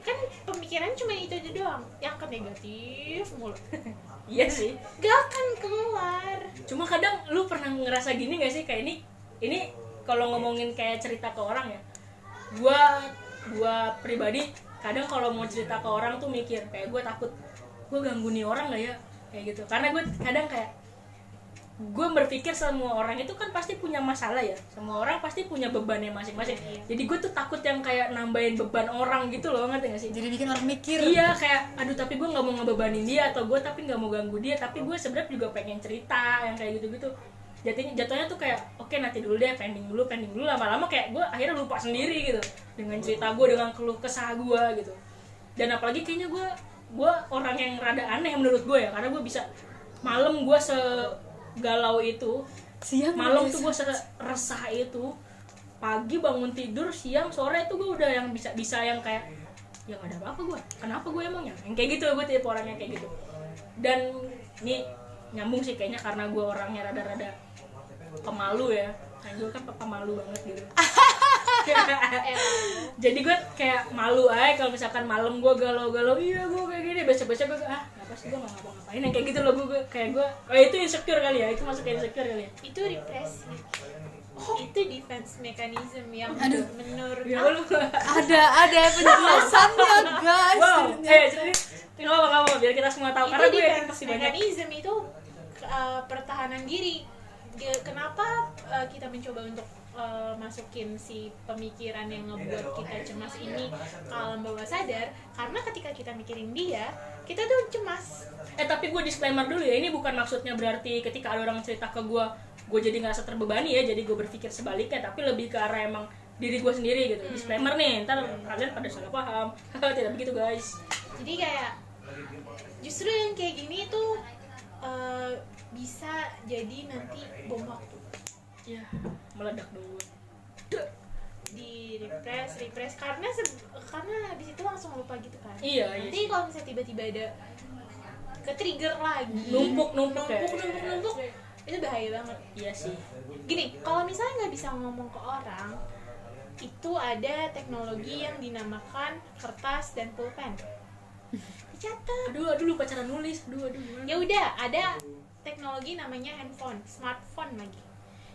kan pemikiran cuma itu aja doang yang ke negatif mulu. Iya sih. Gak akan keluar. Cuma kadang lu pernah ngerasa gini gak sih kayak ini ini kalau ngomongin kayak cerita ke orang ya gua gua pribadi kadang kalau mau cerita ke orang tuh mikir kayak gue takut gue ganggu nih orang gak ya? Kayak gitu. Karena gue kadang kayak gue berpikir semua orang itu kan pasti punya masalah ya. Semua orang pasti punya bebannya masing-masing. Jadi gue tuh takut yang kayak nambahin beban orang gitu loh ngerti gak sih? Jadi bikin orang mikir. Iya kayak aduh tapi gue nggak mau ngebebanin dia atau gue tapi nggak mau ganggu dia. Tapi gue sebenarnya juga pengen cerita yang kayak gitu-gitu. Jatuhnya jatuhnya tuh kayak oke nanti dulu deh pending dulu pending dulu. Lama-lama kayak gue akhirnya lupa sendiri gitu dengan cerita gue dengan keluh kesah gue gitu. Dan apalagi kayaknya gue gue orang yang rada aneh menurut gue ya karena gue bisa malam gue segalau itu siang malam tuh gue resah itu. Pagi bangun tidur siang sore tuh gue udah yang bisa bisa yang kayak ya gak ada apa-apa gue kenapa gue emangnya yang kayak gitu gue tipe orangnya kayak gitu. Dan ini nyambung sih kayaknya karena gue orangnya rada-rada pemalu ya. Nah, gue kan pemalu banget gitu. Jadi gue kayak malu aja kalau misalkan malam gue galau-galau iya gue kayak gini. Besok-besok gue ah apa sih gue nggak ngapa-ngapain. Yang kayak gitu loh gue gue- kayak gue oh itu insecure kali ya itu masuk ke insecure kali ya. Itu represi. Itu defense mechanism yang Aduh. menurut ya lu ada ada penjelasannya guys wow. Ternyata. eh jadi nggak apa apa biar kita semua tahu. Karena itu gue yakin defense pasti banyak. mechanism itu uh, pertahanan diri. Kenapa uh, kita mencoba untuk uh, masukin si pemikiran yang ngebuat kita cemas ini ke alam bawah sadar karena ketika kita mikirin dia kita tuh cemas Eh tapi gue disclaimer dulu ya, ini bukan maksudnya berarti ketika ada orang cerita ke gue, gue jadi ngerasa terbebani ya, jadi gue berpikir sebaliknya, tapi lebih ke arah emang diri gue sendiri gitu. Disclaimer nih, ntar kalian pada salah paham. Tidak begitu guys. jadi kayak justru yang kayak gini tuh uh, bisa jadi nanti bom waktu Ya, meledak dulu. di repress repress karena karena habis itu langsung lupa gitu kan. Iya, iya nanti kalau misalnya tiba-tiba ada ke trigger lagi. Numpuk, numpuk numpuk numpuk numpuk. itu bahaya banget. Iya sih. gini kalau misalnya nggak bisa ngomong ke orang itu ada teknologi yang dinamakan kertas dan pulpen. Dicatat. Aduh, aduh lupa cara nulis. Aduh, aduh. ya udah ada teknologi namanya handphone smartphone lagi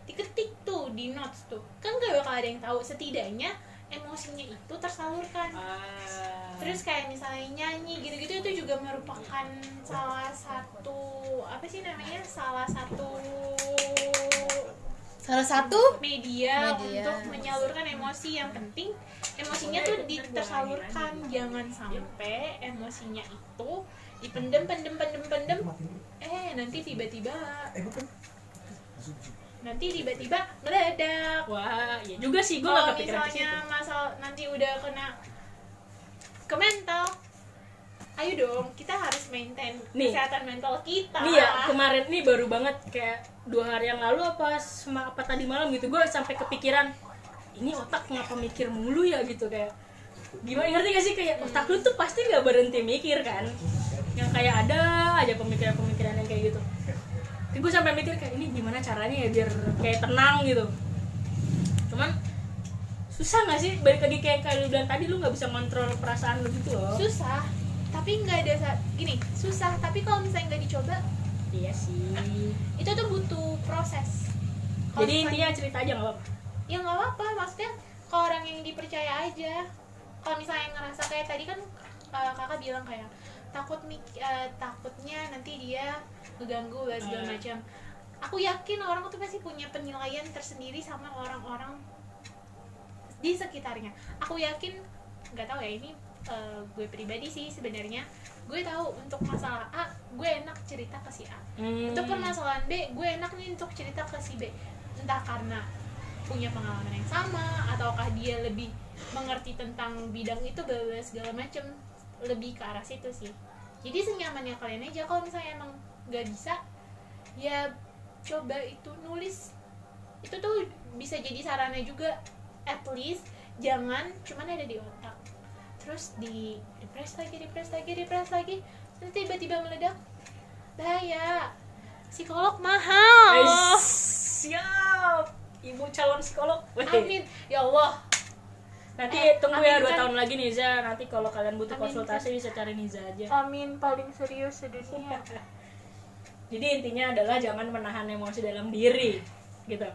diketik tuh di notes tuh. Kan gak bakal ada yang tahu. Setidaknya emosinya itu tersalurkan. Ah. terus kayak misalnya nyanyi gitu-gitu itu juga merupakan salah satu apa sih namanya? Salah satu salah satu media, Media. untuk menyalurkan emosi. Yang penting emosinya tuh di- tersalurkan. Jangan sampai emosinya itu dipendem pendem pendem pendem eh nanti tiba-tiba nanti tiba-tiba meledak. Wah, iya juga sih gue kalau kepikiran misalnya masalah nanti udah kena ke mental ayo dong kita harus maintain Nih. kesehatan mental kita. Nih ya, kemarin nih baru banget kayak dua hari yang lalu apa sema, apa tadi malam gitu gue sampai kepikiran ini otak ngapa mikir mulu ya? gitu kayak gimana ngerti gak sih? Kayak otak lu tuh pasti nggak berhenti mikir kan? Yang kayak ada aja pemikiran-pemikiran yang kayak gitu gue sampai mikir kayak ini gimana caranya ya biar kayak tenang gitu. Cuman susah nggak sih? Balik lagi kayak kayak lu bilang tadi lu nggak bisa kontrol perasaan lu gitu loh. Susah tapi nggak ada sa- gini susah tapi kalau misalnya nggak dicoba iya sih. itu tuh butuh proses. Kalau jadi misalnya- intinya cerita aja nggak apa ya nggak apa-apa maksudnya ke orang yang dipercaya aja. Kalau misalnya ngerasa kayak tadi kan uh, kakak bilang kayak takut mik- uh, takutnya nanti dia ngeganggu lah segala Hmm. macam. Aku yakin orang tuh pasti punya penilaian tersendiri sama orang-orang di sekitarnya. Aku yakin nggak tahu ya ini uh, gue pribadi sih sebenarnya. Gue tahu untuk masalah A gue enak cerita ke si A. Hmm. untuk permasalahan B gue enak nih untuk cerita ke si B. Entah karena punya pengalaman yang sama ataukah dia lebih mengerti tentang bidang itu bla bla segala macem lebih ke arah situ sih. Jadi senyamannya kalian aja kalau misalnya emang nggak bisa ya coba itu nulis. Itu tuh bisa jadi sarana juga at least jangan cuman ada di otak. Terus di repress lagi repress lagi repress lagi terus tiba-tiba meledak. Bahaya. Psikolog mahal. Guys, siap. Ibu calon psikolog. Weh. amin. Ya Allah nanti Eh, tunggu ya dua kan? tahun lagi Niza. Nanti kalau kalian butuh Amin konsultasi bisa cari Niza aja. Amin paling serius sedunia. Jadi intinya adalah jangan menahan emosi dalam diri gitu.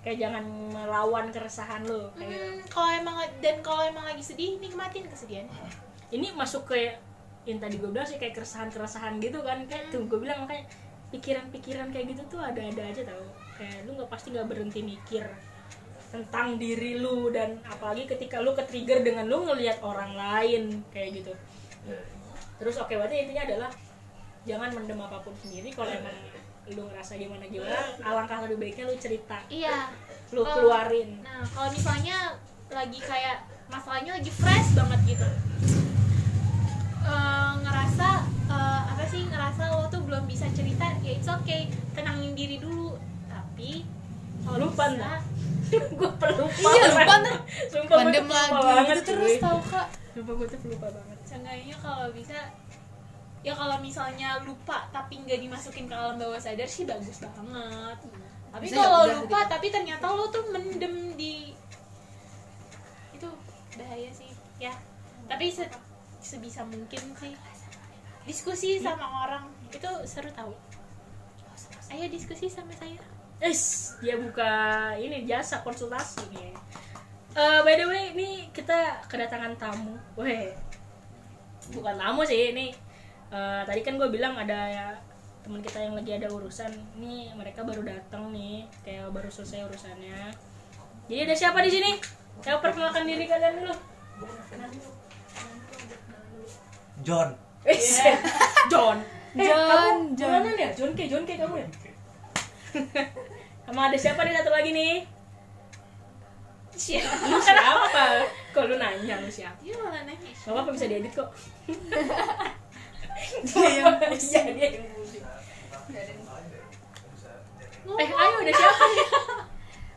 Kayak jangan melawan keresahan lo kayak gitu. hmm, kalau emang dan kalau emang lagi sedih nikmatin kesedihan. Ini masuk ke yang tadi gue bilang sih kayak keresahan-keresahan gitu kan. Kayak tuh gue bilang kayak pikiran-pikiran kayak gitu tuh ada-ada aja tau. Kayak lu nggak pasti nggak berhenti mikir tentang diri lu dan apalagi ketika lu ke trigger dengan lu ngelihat orang lain kayak gitu. Terus oke berarti intinya adalah jangan mendem apa pun sendiri kalau emang lu ngerasa gimana gimana alangkah lebih baiknya lu cerita. Iya. Lu keluarin. nah kalau misalnya lagi kayak masalahnya lagi fresh banget gitu. Eh, ngerasa eh, apa sih ngerasa lo tuh belum bisa cerita ya it's okay tenangin diri dulu. Tapi Lupa bisa nggak? gue pelupa Iya, lupa, sumpah gue pandem lagi banget gitu terus tau kak. Lupa gue tuh lupa banget. Seenggaknya kalau bisa ya kalau misalnya lupa tapi nggak dimasukin ke alam bawah sadar sih bagus banget. Tapi Bisa ya kalau lupa gitu. tapi ternyata lo tuh mendem di itu bahaya sih. Ya tapi se- sebisa mungkin sih. Diskusi sama orang itu seru tahu ayo diskusi sama saya Es, dia buka ini jasa konsultasi nih. Eh, by the way, ini kita kedatangan tamu. Weh, bukan tamu sih ini. eh, tadi kan gue bilang ada ya teman kita yang lagi ada urusan. Nih mereka baru datang nih, kayak baru selesai urusannya. Jadi ada siapa di sini? Saya perkenalkan diri kalian dulu. John Wes, John. Eh, John, kamu John. John. ya? John K, John K kamu ya? Sama ada siapa nih satu lagi nih? siapa Lu siapa? Kok lu nanya lu siapa? dia malah nanya Gak apa-apa bisa diedit kok. Dia yang Iya, dia yang pusing. Eh, ayo ada siapa?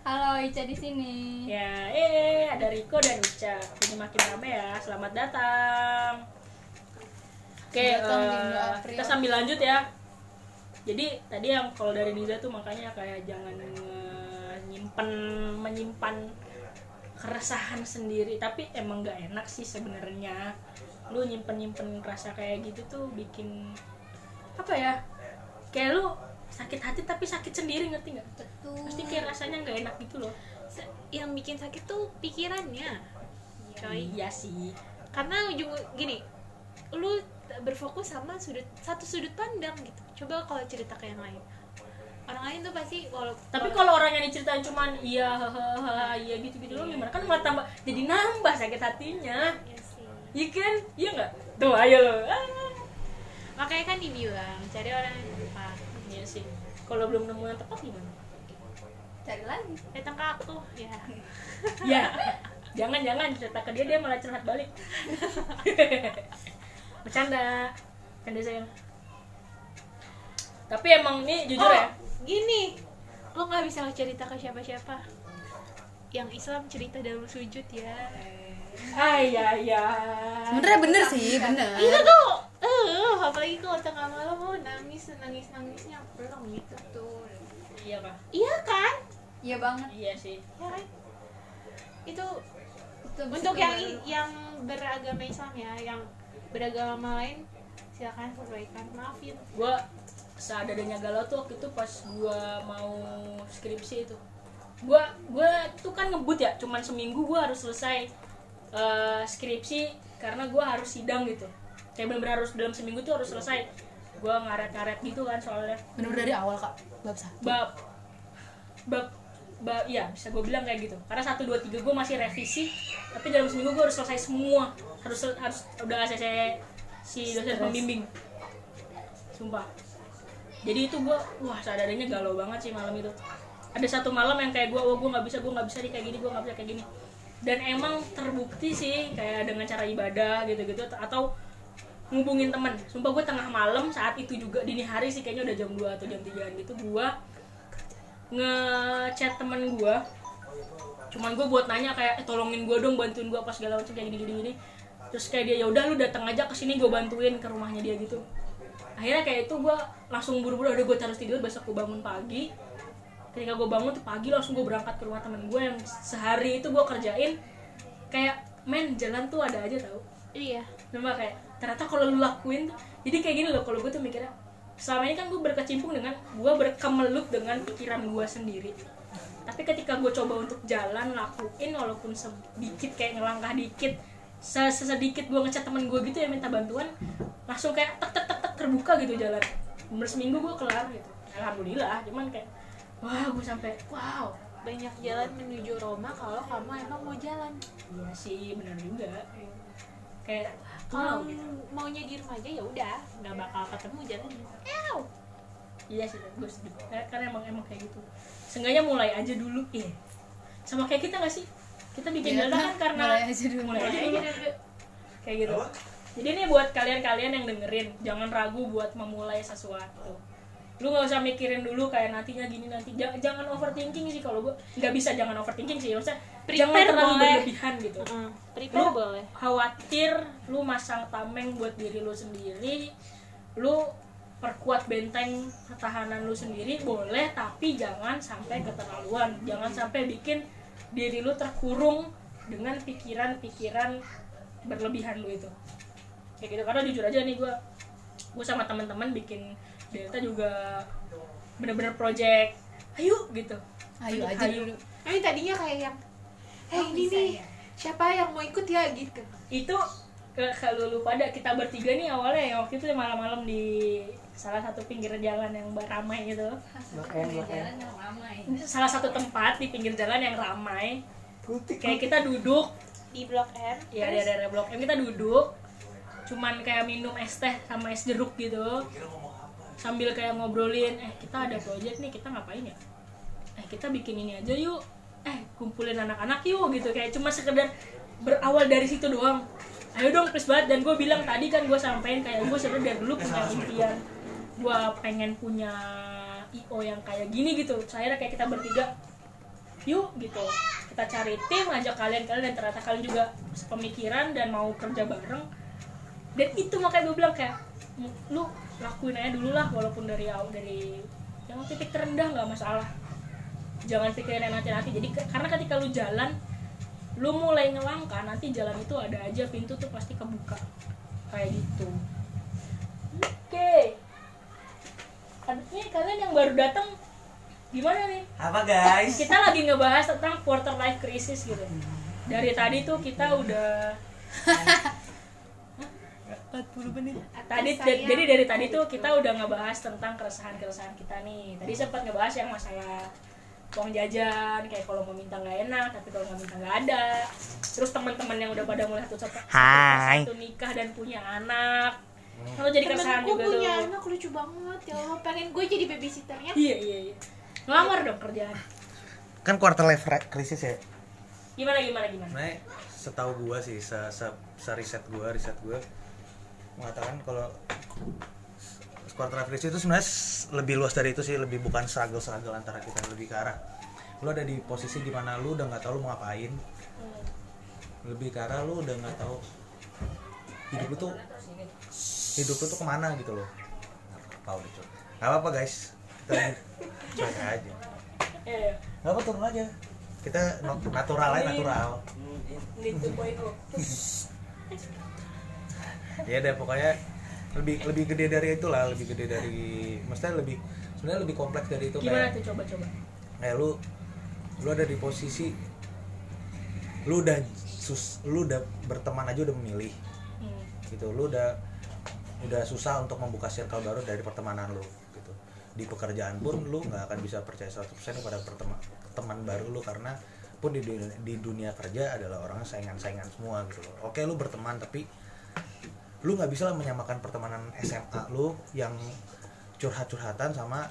Halo Ica di sini. ya, eh ada Riko dan Uca. Ini makin rame ya. Selamat datang. Oke, datang di eh, kita sambil lanjut ya. Jadi tadi yang kalau dari Niza tuh makanya kayak jangan nyimpen menyimpan keresahan sendiri. Tapi emang nggak enak sih sebenarnya. Lu nyimpen nyimpen rasa kayak gitu tuh bikin apa ya? Kayak lu sakit hati tapi sakit sendiri ngerti nggak? Betul. Pasti kayak rasanya nggak enak gitu loh. Yang bikin sakit tuh pikirannya coy Iya sih. karena ujung gini lu berfokus sama sudut satu sudut pandang gitu coba kalau cerita ke yang lain orang lain tuh pasti walau Tapi kalau orang yang diceritain cuman iya hahaha iya gitu-gitu doang gimana kan malah tambah jadi nambah sakit hatinya. Iya sih. Iya kan? Iya nggak? Tuh ayo lo. Ah. makanya kan dibilang cari orang yang tepat Iya sih. Kalau belum nemu yang tepat gimana? Cari lagi. datang ke aku ya Ya. Jangan jangan cerita ke dia dia malah curhat balik. Bercanda. Canda sayang. Tapi emang nih jujur Oh, ya. gini lo nggak bisa cerita ke siapa-siapa yang Islam cerita dalam sujud ya Ah iya iya. sebenarnya bener sih bener itu tuh eh apalagi kalau tengah malam lo nangis nangis nangisnya belum gitu tuh Iya kah? iya kan Iya banget. Iya sih. ya kan itu Itu untuk yang baru. yang beragama Islam ya yang beragama lain silakan sesuaikan maafin. Gue seadanya galau tuh waktu itu pas gue mau skripsi itu. Gue gue tuh kan ngebut ya cuman seminggu gue harus selesai eh, skripsi karena gue harus sidang gitu. Kayak bener-bener harus dalam seminggu tuh harus selesai. Gue ngaret-ngaret gitu kan soalnya. Bener dari awal kak. Bab satu. Bab bab bab iya bisa gue bilang kayak gitu. Karena satu dua tiga gue masih revisi tapi dalam seminggu gue harus selesai semua harus harus udah ACC si dosen pembimbing. Sumpah. Jadi itu gue wah seadanya galau banget sih malam itu. Ada satu malam yang kayak gue wah gue nggak bisa gue nggak bisa nih kayak gini gue nggak bisa kayak gini. Dan emang terbukti sih kayak dengan cara ibadah gitu-gitu atau ngubungin temen. Sumpah gue tengah malam saat itu juga dini hari sih kayaknya udah jam 2 atau jam 3 gitu gue ngechat temen gue cuman gue buat nanya kayak eh, tolongin gue dong bantuin gue pas segala macam kayak gini gini gini terus kayak dia ya udah lu datang aja ke sini gue bantuin ke rumahnya dia gitu. Akhirnya kayak itu gue langsung buru-buru udah gue harus tidur besok gue bangun pagi. Ketika gue bangun tuh pagi langsung gue berangkat ke rumah temen gue yang sehari itu gue kerjain kayak men jalan tuh ada aja tau. Iya. Cuma kayak ternyata kalau lu lakuin tuh jadi kayak gini loh kalau gue tuh mikirnya selama ini kan gue berkecimpung dengan gue berkemelut dengan pikiran gue sendiri. Tapi ketika gue coba untuk jalan lakuin walaupun sedikit kayak ngelangkah dikit sesedikit gue ngechat temen gue gitu ya minta bantuan langsung kayak tek tek tek tek terbuka gitu jalan bener seminggu gue kelar gitu alhamdulillah cuman kayak wah gue sampai wow banyak jalan menuju Roma kalau kamu emang mau jalan iya sih benar juga kayak kalau wow gitu maunya di rumah aja ya udah nggak bakal ketemu jalan Iya sih, gue. Karena- Karena emang emang kayak gitu. Seenggaknya mulai aja dulu. Iya. Sama kayak kita gak sih? Kita bikin Iya, data kan karena mulai aja dulu. mulai aja dulu. Kayak gitu. Jadi ini buat kalian-kalian yang dengerin, jangan ragu buat memulai sesuatu. lu nggak usah mikirin dulu kayak nantinya gini nanti jangan, jangan overthinking sih kalau gua nggak bisa jangan overthinking sih maksudnya jangan Prepare terlalu boleh. berlebihan gitu Heeh, lu prepare boleh khawatir lu masang tameng buat diri lu sendiri lu perkuat benteng pertahanan lu sendiri boleh tapi jangan sampai keterlaluan jangan sampai bikin diri lu terkurung dengan pikiran-pikiran berlebihan lu itu. Kayak gitu karena jujur aja nih gue gue sama teman-teman bikin delta juga bener-bener project ayo gitu. Ayo aja Ayo. dulu. Ini tadinya kayak yang Eh ini nih Siapa yang mau ikut ya gitu. Itu kalau lu pada kita bertiga nih awalnya ya waktu itu malam-malam di salah satu pinggir jalan yang ramai gitu. Jalan yang ramai. Salah satu tempat di pinggir jalan yang ramai. Putih. kayak kita duduk. Di Blok M ya di area blok M kita duduk. Cuman kayak minum es teh sama es jeruk gitu. Sambil kayak ngobrolin eh kita ada project nih kita ngapain ya? Eh kita bikin ini aja yuk. Eh kumpulin anak-anak yuk gitu. Kayak cuma sekedar berawal dari situ doang. Ayo dong please banget. Dan gue bilang tadi kan gue sampein kayak gue sebenarnya dari dulu punya impian gue pengen punya io yang kayak gini gitu. Saya kayak kita bertiga yuk gitu. Kita cari tim ajak kalian kalian dan ternyata kalian juga sepemikiran dan mau kerja bareng. Dan itu makanya gue bilang kayak "M- lu lakuin aja dulu lah walaupun dari dari yang titik terendah nggak masalah. Jangan pikirin yang nanti-nanti jadi karena ketika lu jalan lu mulai ngelangkah nanti jalan itu ada aja pintu tuh pasti kebuka. Kayak gitu. Oke Ini kalian yang baru datang gimana nih? Apa guys? kita lagi ngebahas tentang quarter life crisis gitu. Dari tadi tuh kita udah 40 menit. Tadi Saya- jadi dari tadi tuh kita udah ngebahas tentang keresahan-keresahan kita nih. Tadi sempat ngebahas yang masalah uang jajan kayak kalau mau minta nggak enak tapi kalau nggak minta nggak ada. Terus teman-teman yang udah pada mulai satu satu satu nikah dan punya anak kalau jadi keresahan juga punya tuh. anak lucu banget Ya Allah. Pengen gue jadi babysitternya. Iya iya iya. Ngelamar dong kerjaan. Kan quarter life crisis ya. gimana gimana gimana? Sebenarnya setahu gua sih, se, se, se riset gua, riset gua mengatakan kalau quarter life crisis itu sebenarnya lebih luas dari itu sih, lebih bukan struggle-struggle antara kita lebih ke arah lu ada di posisi di mana lu udah nggak tahu lu mau ngapain. Lebih ke arah lu udah nggak tahu hidup lu tuh hidup lu tuh ke mana gitu loh. Apa udah coba nggak apa apa guys. Kita cuek aja. Eh nggak apa turun aja. Kita natural aja natural. ya deh pokoknya lebih lebih gede dari itulah lebih gede dari maksudnya lebih sebenarnya lebih kompleks dari itu gimana kayak tuh? Coba coba. kayak lu lu ada di posisi lu udah sus lu udah berteman aja udah memilih. Hmm. gitu lu udah udah susah untuk membuka circle baru dari pertemanan lu gitu. Di pekerjaan pun lu nggak akan bisa percaya 100% kepada teman baru lu karena pun di dunia, di dunia kerja adalah orang saingan-saingan semua gitu loh. Oke lu berteman tapi lu nggak bisa lah menyamakan pertemanan SMA lu yang curhat-curhatan sama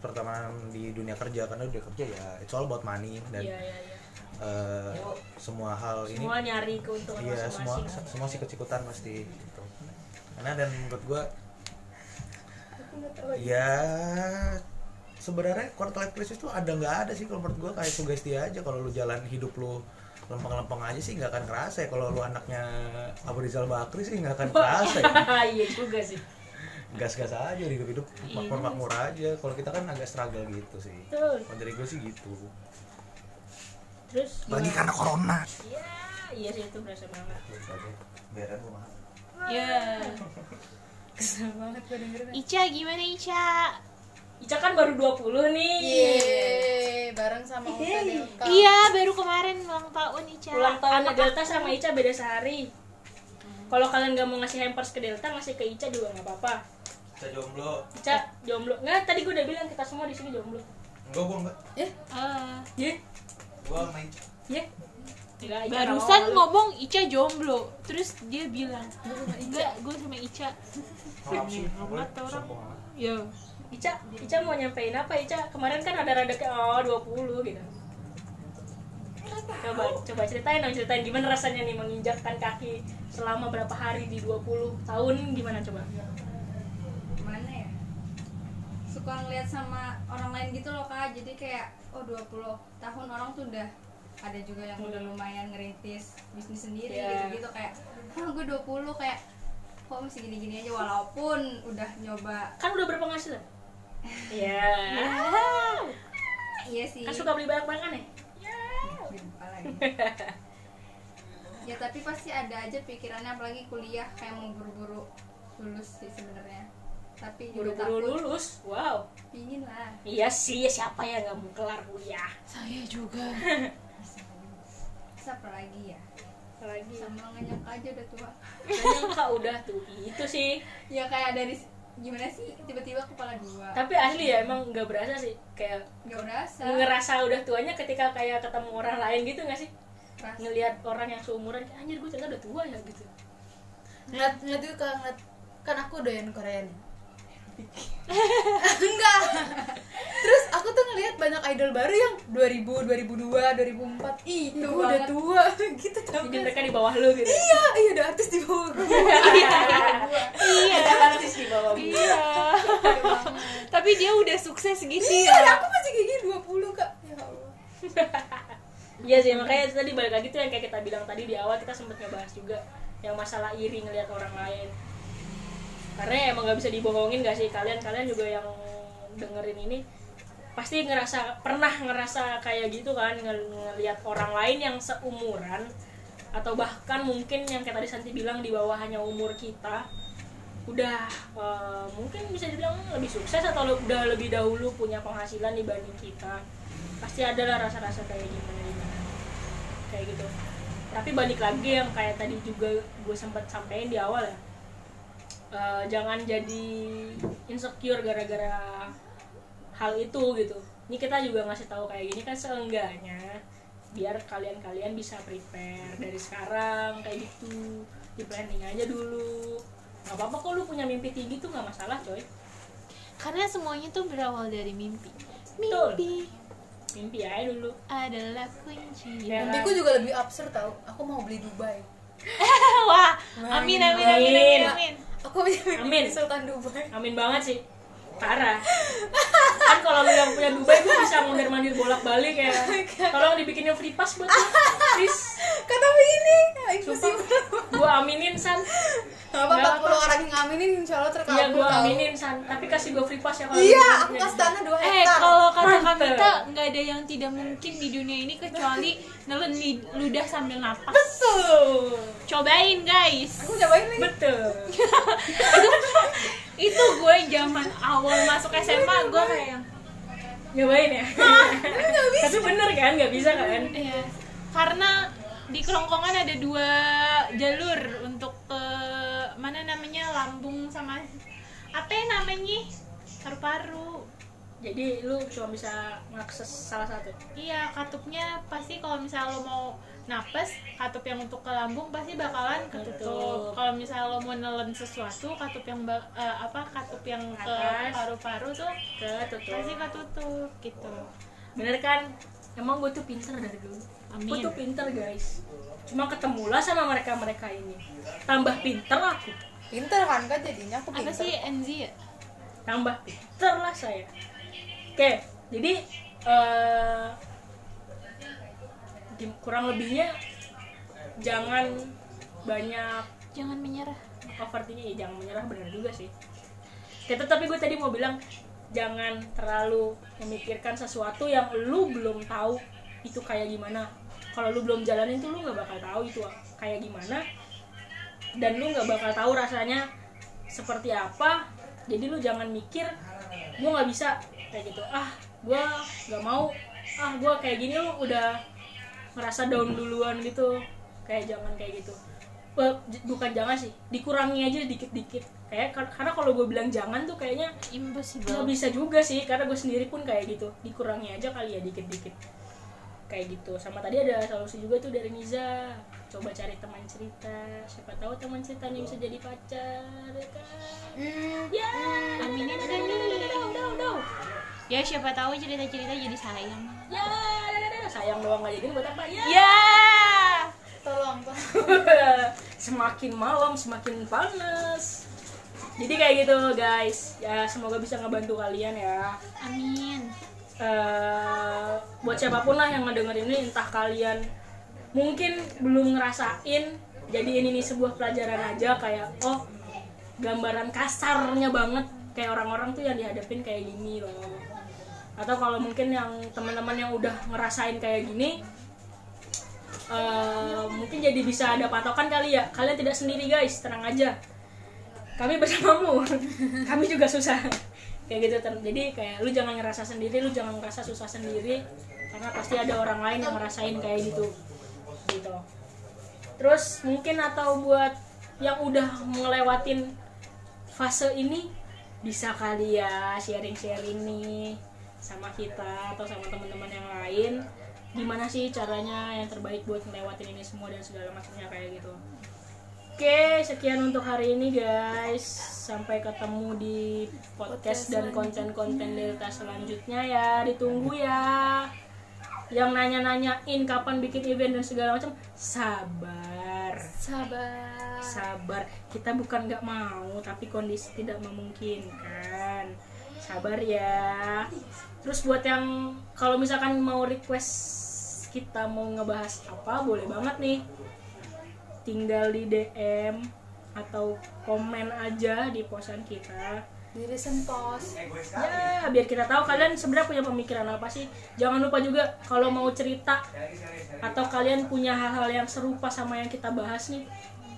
pertemanan di dunia kerja karena dunia kerja ya it's all about money dan iya iya iya. eh, semua hal ini semua nyari keuntungan iya semua masing-masing semua sih kecikutan pasti. Karena dan menurut gua ya sebenarnya quarter life crisis tuh ada nggak ada sih kalau menurut gua. Kayak sugesti aja kalau lu jalan hidup lu lempeng-lempeng aja sih nggak akan kerasa ya. Kalau lu anaknya Abu Rizal Bakri sih nggak akan kerasa ya. Iya juga sih. Gas-gas aja hidup-hidup makmur-makmur aja. Kalau kita kan agak struggle gitu sih. Kalau dari gue sih gitu. Terus lagi karena corona. Iya iya sih itu berasa banget. Biaran gua mahal Ya kesel banget gue dengerin Ica gimana Ica? Ica kan baru 20 nih. Yeay, bareng sama Uta Delta. Iya baru kemarin ulang tahun Ica. Ulang tahunnya Anak Delta aku. sama Ica beda sehari. Kalau kalian nggak mau ngasih hampers ke Delta ngasih ke Ica juga nggak apa-apa. Kita jomblo. Ica jomblo. Nggak tadi gue udah bilang kita semua di sini jomblo. Enggak gua enggak Ah. ya gua main ya Enggak, Ica Barusan mau. ngomong Ica jomblo Terus dia bilang Enggak, gue sama Ica amat orang. Ya Ica, Ica mau nyampein apa Ica? Kemarin kan ada rada kayak oh 20 gitu. Coba coba ceritain dong, ceritain gimana rasanya nih menginjakkan kaki selama berapa hari di 20 tahun gimana coba? Gimana ya? suka ngeliat sama orang lain gitu loh kak jadi kayak oh 20 tahun orang tuh udah ada juga yang udah lumayan ngerintis bisnis sendiri Iya. gitu gitu kayak ah gue 20 kayak kok masih gini-gini aja walaupun udah nyoba kan udah berpenghasilan Iya. iya sih Kan suka beli banyak-banyak kan ya? Lagi. ya tapi pasti ada aja pikirannya apalagi kuliah kayak mau buru-buru lulus sih sebenarnya tapi Buru-buru takut lulus. Wow. pingin lah Iya sih, siapa yang nggak mau kelar kuliah? saya juga Terus apa lagi ya Lagi. sama nggak nyangka aja udah tua Nyangka udah tuh. Itu sih. ya kayak dari gimana sih tiba-tiba kepala dua Tapi asli ya emang nggak berasa sih. Kayak nggak berasa ngerasa udah tuanya ketika kayak ketemu orang lain gitu nggak sih? Rasa. Ngelihat orang yang seumuran, anjir gue ternyata udah tua ya gitu. ngeliat ngeliat itu kan ngeliat kan aku doyan Korea nih enggak terus aku tuh ngeliat banyak idol baru yang 2000 2002 2004 ih Itu udah banget. tua gitu tau Jadi mereka di bawah lu gitu. iya iya ada artis di bawah gue Iya. artis di bawah gue. iya tapi dia udah sukses gitu iya ya aku masih kayak gini 20 kak ya Allah Iya sih, makanya tadi balik lagi tuh yang kayak kita bilang tadi di awal kita sempet ngebahas juga yang masalah iri ngelihat orang lain. Karena emang nggak bisa dibohongin gak sih? Kalian kalian juga yang dengerin ini pasti ngerasa pernah ngerasa kayak gitu kan? Ngel- ngelihat orang lain yang seumuran atau bahkan mungkin yang kayak tadi Santi bilang di bawah hanya umur kita udah eh, mungkin bisa dibilang lebih sukses atau le- udah lebih dahulu punya penghasilan dibanding kita. Pasti ada lah rasa-rasa kayak gimana gimana. Kayak gitu. Tapi balik lagi yang kayak tadi juga gue sempat sampaikan di awal ya Eh, jangan jadi insecure gara-gara hal itu gitu. Ini kita juga ngasih tahu kayak gini kan seenggaknya biar kalian-kalian bisa prepare dari sekarang kayak gitu. Di planning aja dulu. Nggak apa-apa kok lu punya mimpi tinggi tuh nggak masalah coy. Karena semuanya tuh berawal dari mimpi. Betul. mimpi mimpi aja dulu. adalah kunci. Ya. mimpiku juga lebih absurd tau. Aku mau beli Dubai. Wah amin amin amin amin, amin. Aku punya mimpi Amin. Sultan Dubai. Amin banget sih. Parah. Kan kalau lu yang punya Dubai gue bisa mondar mandir bolak balik ya tolong dibikinin free pass buat gue please. Kata sumpah. impossible gue aminin san. Apa Nggak 40 orang yang ngaminin insya Allah terkabul iya gue aminin san. Tapi kasih gue free pass ya kalau iya aku kasih tanah 2 Eh, hektar. kalau kata. Kamita nggak ada yang tidak mungkin di dunia ini kecuali nelen ludah sambil napas. Cobain guys. aku cobain nih betul. Itu gue zaman awal masuk SMA gue kayak yang nyobain ya? Tapi bener kan? Nggak bisa kan? Iya, karena di kerongkongan ada dua jalur untuk ke mana namanya lambung sama apa ya namanya? Paru-paru. jadi lu cuma bisa mengakses salah satu? Iya, katupnya pasti kalau misalnya lo mau napes, katup yang untuk ke lambung pasti bakalan ketutup. Ketutup. Kalau misalnya lo mau nelen sesuatu, katup yang eh, apa katup yang ke Atas. paru-paru tuh ketutup pasti ketutup gitu. bener kan emang gue tuh pinter dari dulu Amin. gue tuh pinter guys cuma ketemulah sama mereka mereka ini tambah pinter aku pinter kan kan jadinya aku Apa pinter sih NZ ya? tambah pinter lah saya oke jadi eh di- kurang lebihnya jangan banyak Jangan menyerah. overthinking. Ya jangan menyerah benar juga sih. Ya, tapi gue tadi mau bilang jangan terlalu memikirkan sesuatu yang lu belum tahu itu kayak gimana. Kalau lu belum jalanin tuh lu nggak bakal tahu itu kayak gimana dan lu nggak bakal tahu rasanya seperti apa. Jadi lu jangan mikir gue nggak bisa kayak gitu. Ah gue nggak mau. Ah gue kayak gini lu udah ngerasa down duluan gitu. Kayak jangan kayak gitu. Bukan jangan sih dikurangi aja dikit-dikit. Kayak kar- karena kalau gue bilang jangan tuh kayaknya nggak Impossible. bisa juga sih karena gue sendiri pun kayak gitu. Dikurangi aja kali ya dikit-dikit. Kayak gitu. Sama tadi ada solusi juga tuh dari Niza coba cari teman cerita. Siapa tahu teman cerita nih bisa jadi pacar ya kan? Ya Aminin nih. udah udah udah Ya siapa tahu cerita-cerita jadi sayang. ya. Sayang doang gak jadi buat apa? Ya. Ya. tolong tolong semakin malam semakin panas. Jadi kayak gitu guys. Ya semoga bisa ngebantu kalian ya. Amin. Eh buat siapa pun lah yang ngedenger ini entah kalian mungkin belum ngerasain jadi ini nih sebuah pelajaran aja kayak oh gambaran kasarnya banget. Kayak orang-orang tuh yang dihadapin kayak gini loh atau kalau mungkin yang teman-teman yang udah ngerasain kayak gini eh, mungkin jadi bisa ada patokan kali ya. Kalian tidak sendiri guys. Tenang aja. Kami bersamamu. Kami juga susah. Kayak gitu jadi kayak lu jangan ngerasa sendiri lu jangan ngerasa susah sendiri. Karena pasti ada orang lain yang ngerasain kayak gitu. Gitu. Terus mungkin atau buat yang udah ngelewatin fase ini bisa kali ya sharing-sharing nih sama kita atau sama teman-teman yang lain gimana sih caranya yang terbaik buat ngelewatin ini semua dan segala macamnya kayak gitu Oke, sekian untuk hari ini guys. Sampai ketemu di podcast dan konten-konten Delta selanjutnya ya. Ditunggu ya. Yang nanya-nanyain kapan bikin event dan segala macam, sabar. sabar Sabar. Kita bukan nggak mau, tapi kondisi tidak memungkinkan. Sabar ya. Terus buat yang kalau misalkan mau request kita mau ngebahas apa, boleh banget nih. Tinggal di DM atau komen aja di posan kita. Di recent post. Ya biar kita tahu kalian sebenarnya punya pemikiran apa sih. Jangan lupa juga kalau mau cerita atau kalian punya hal-hal yang serupa sama yang kita bahas nih.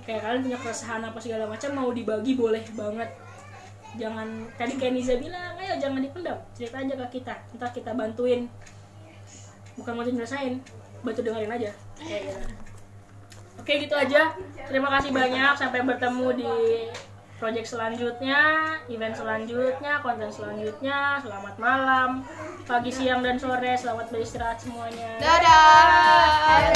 Kayak kalian punya keresahan apa segala macam mau dibagi boleh banget jangan tadi kayak Niza bilang ayo jangan dipendam cerita aja ke kita ntar kita bantuin bukan mau nyelesain bantu dengerin aja kayak gitu Oke gitu aja. Terima kasih banyak. Sampai bertemu di project selanjutnya, event selanjutnya, konten selanjutnya. Selamat malam, pagi, siang, dan sore. Selamat beristirahat semuanya. dadah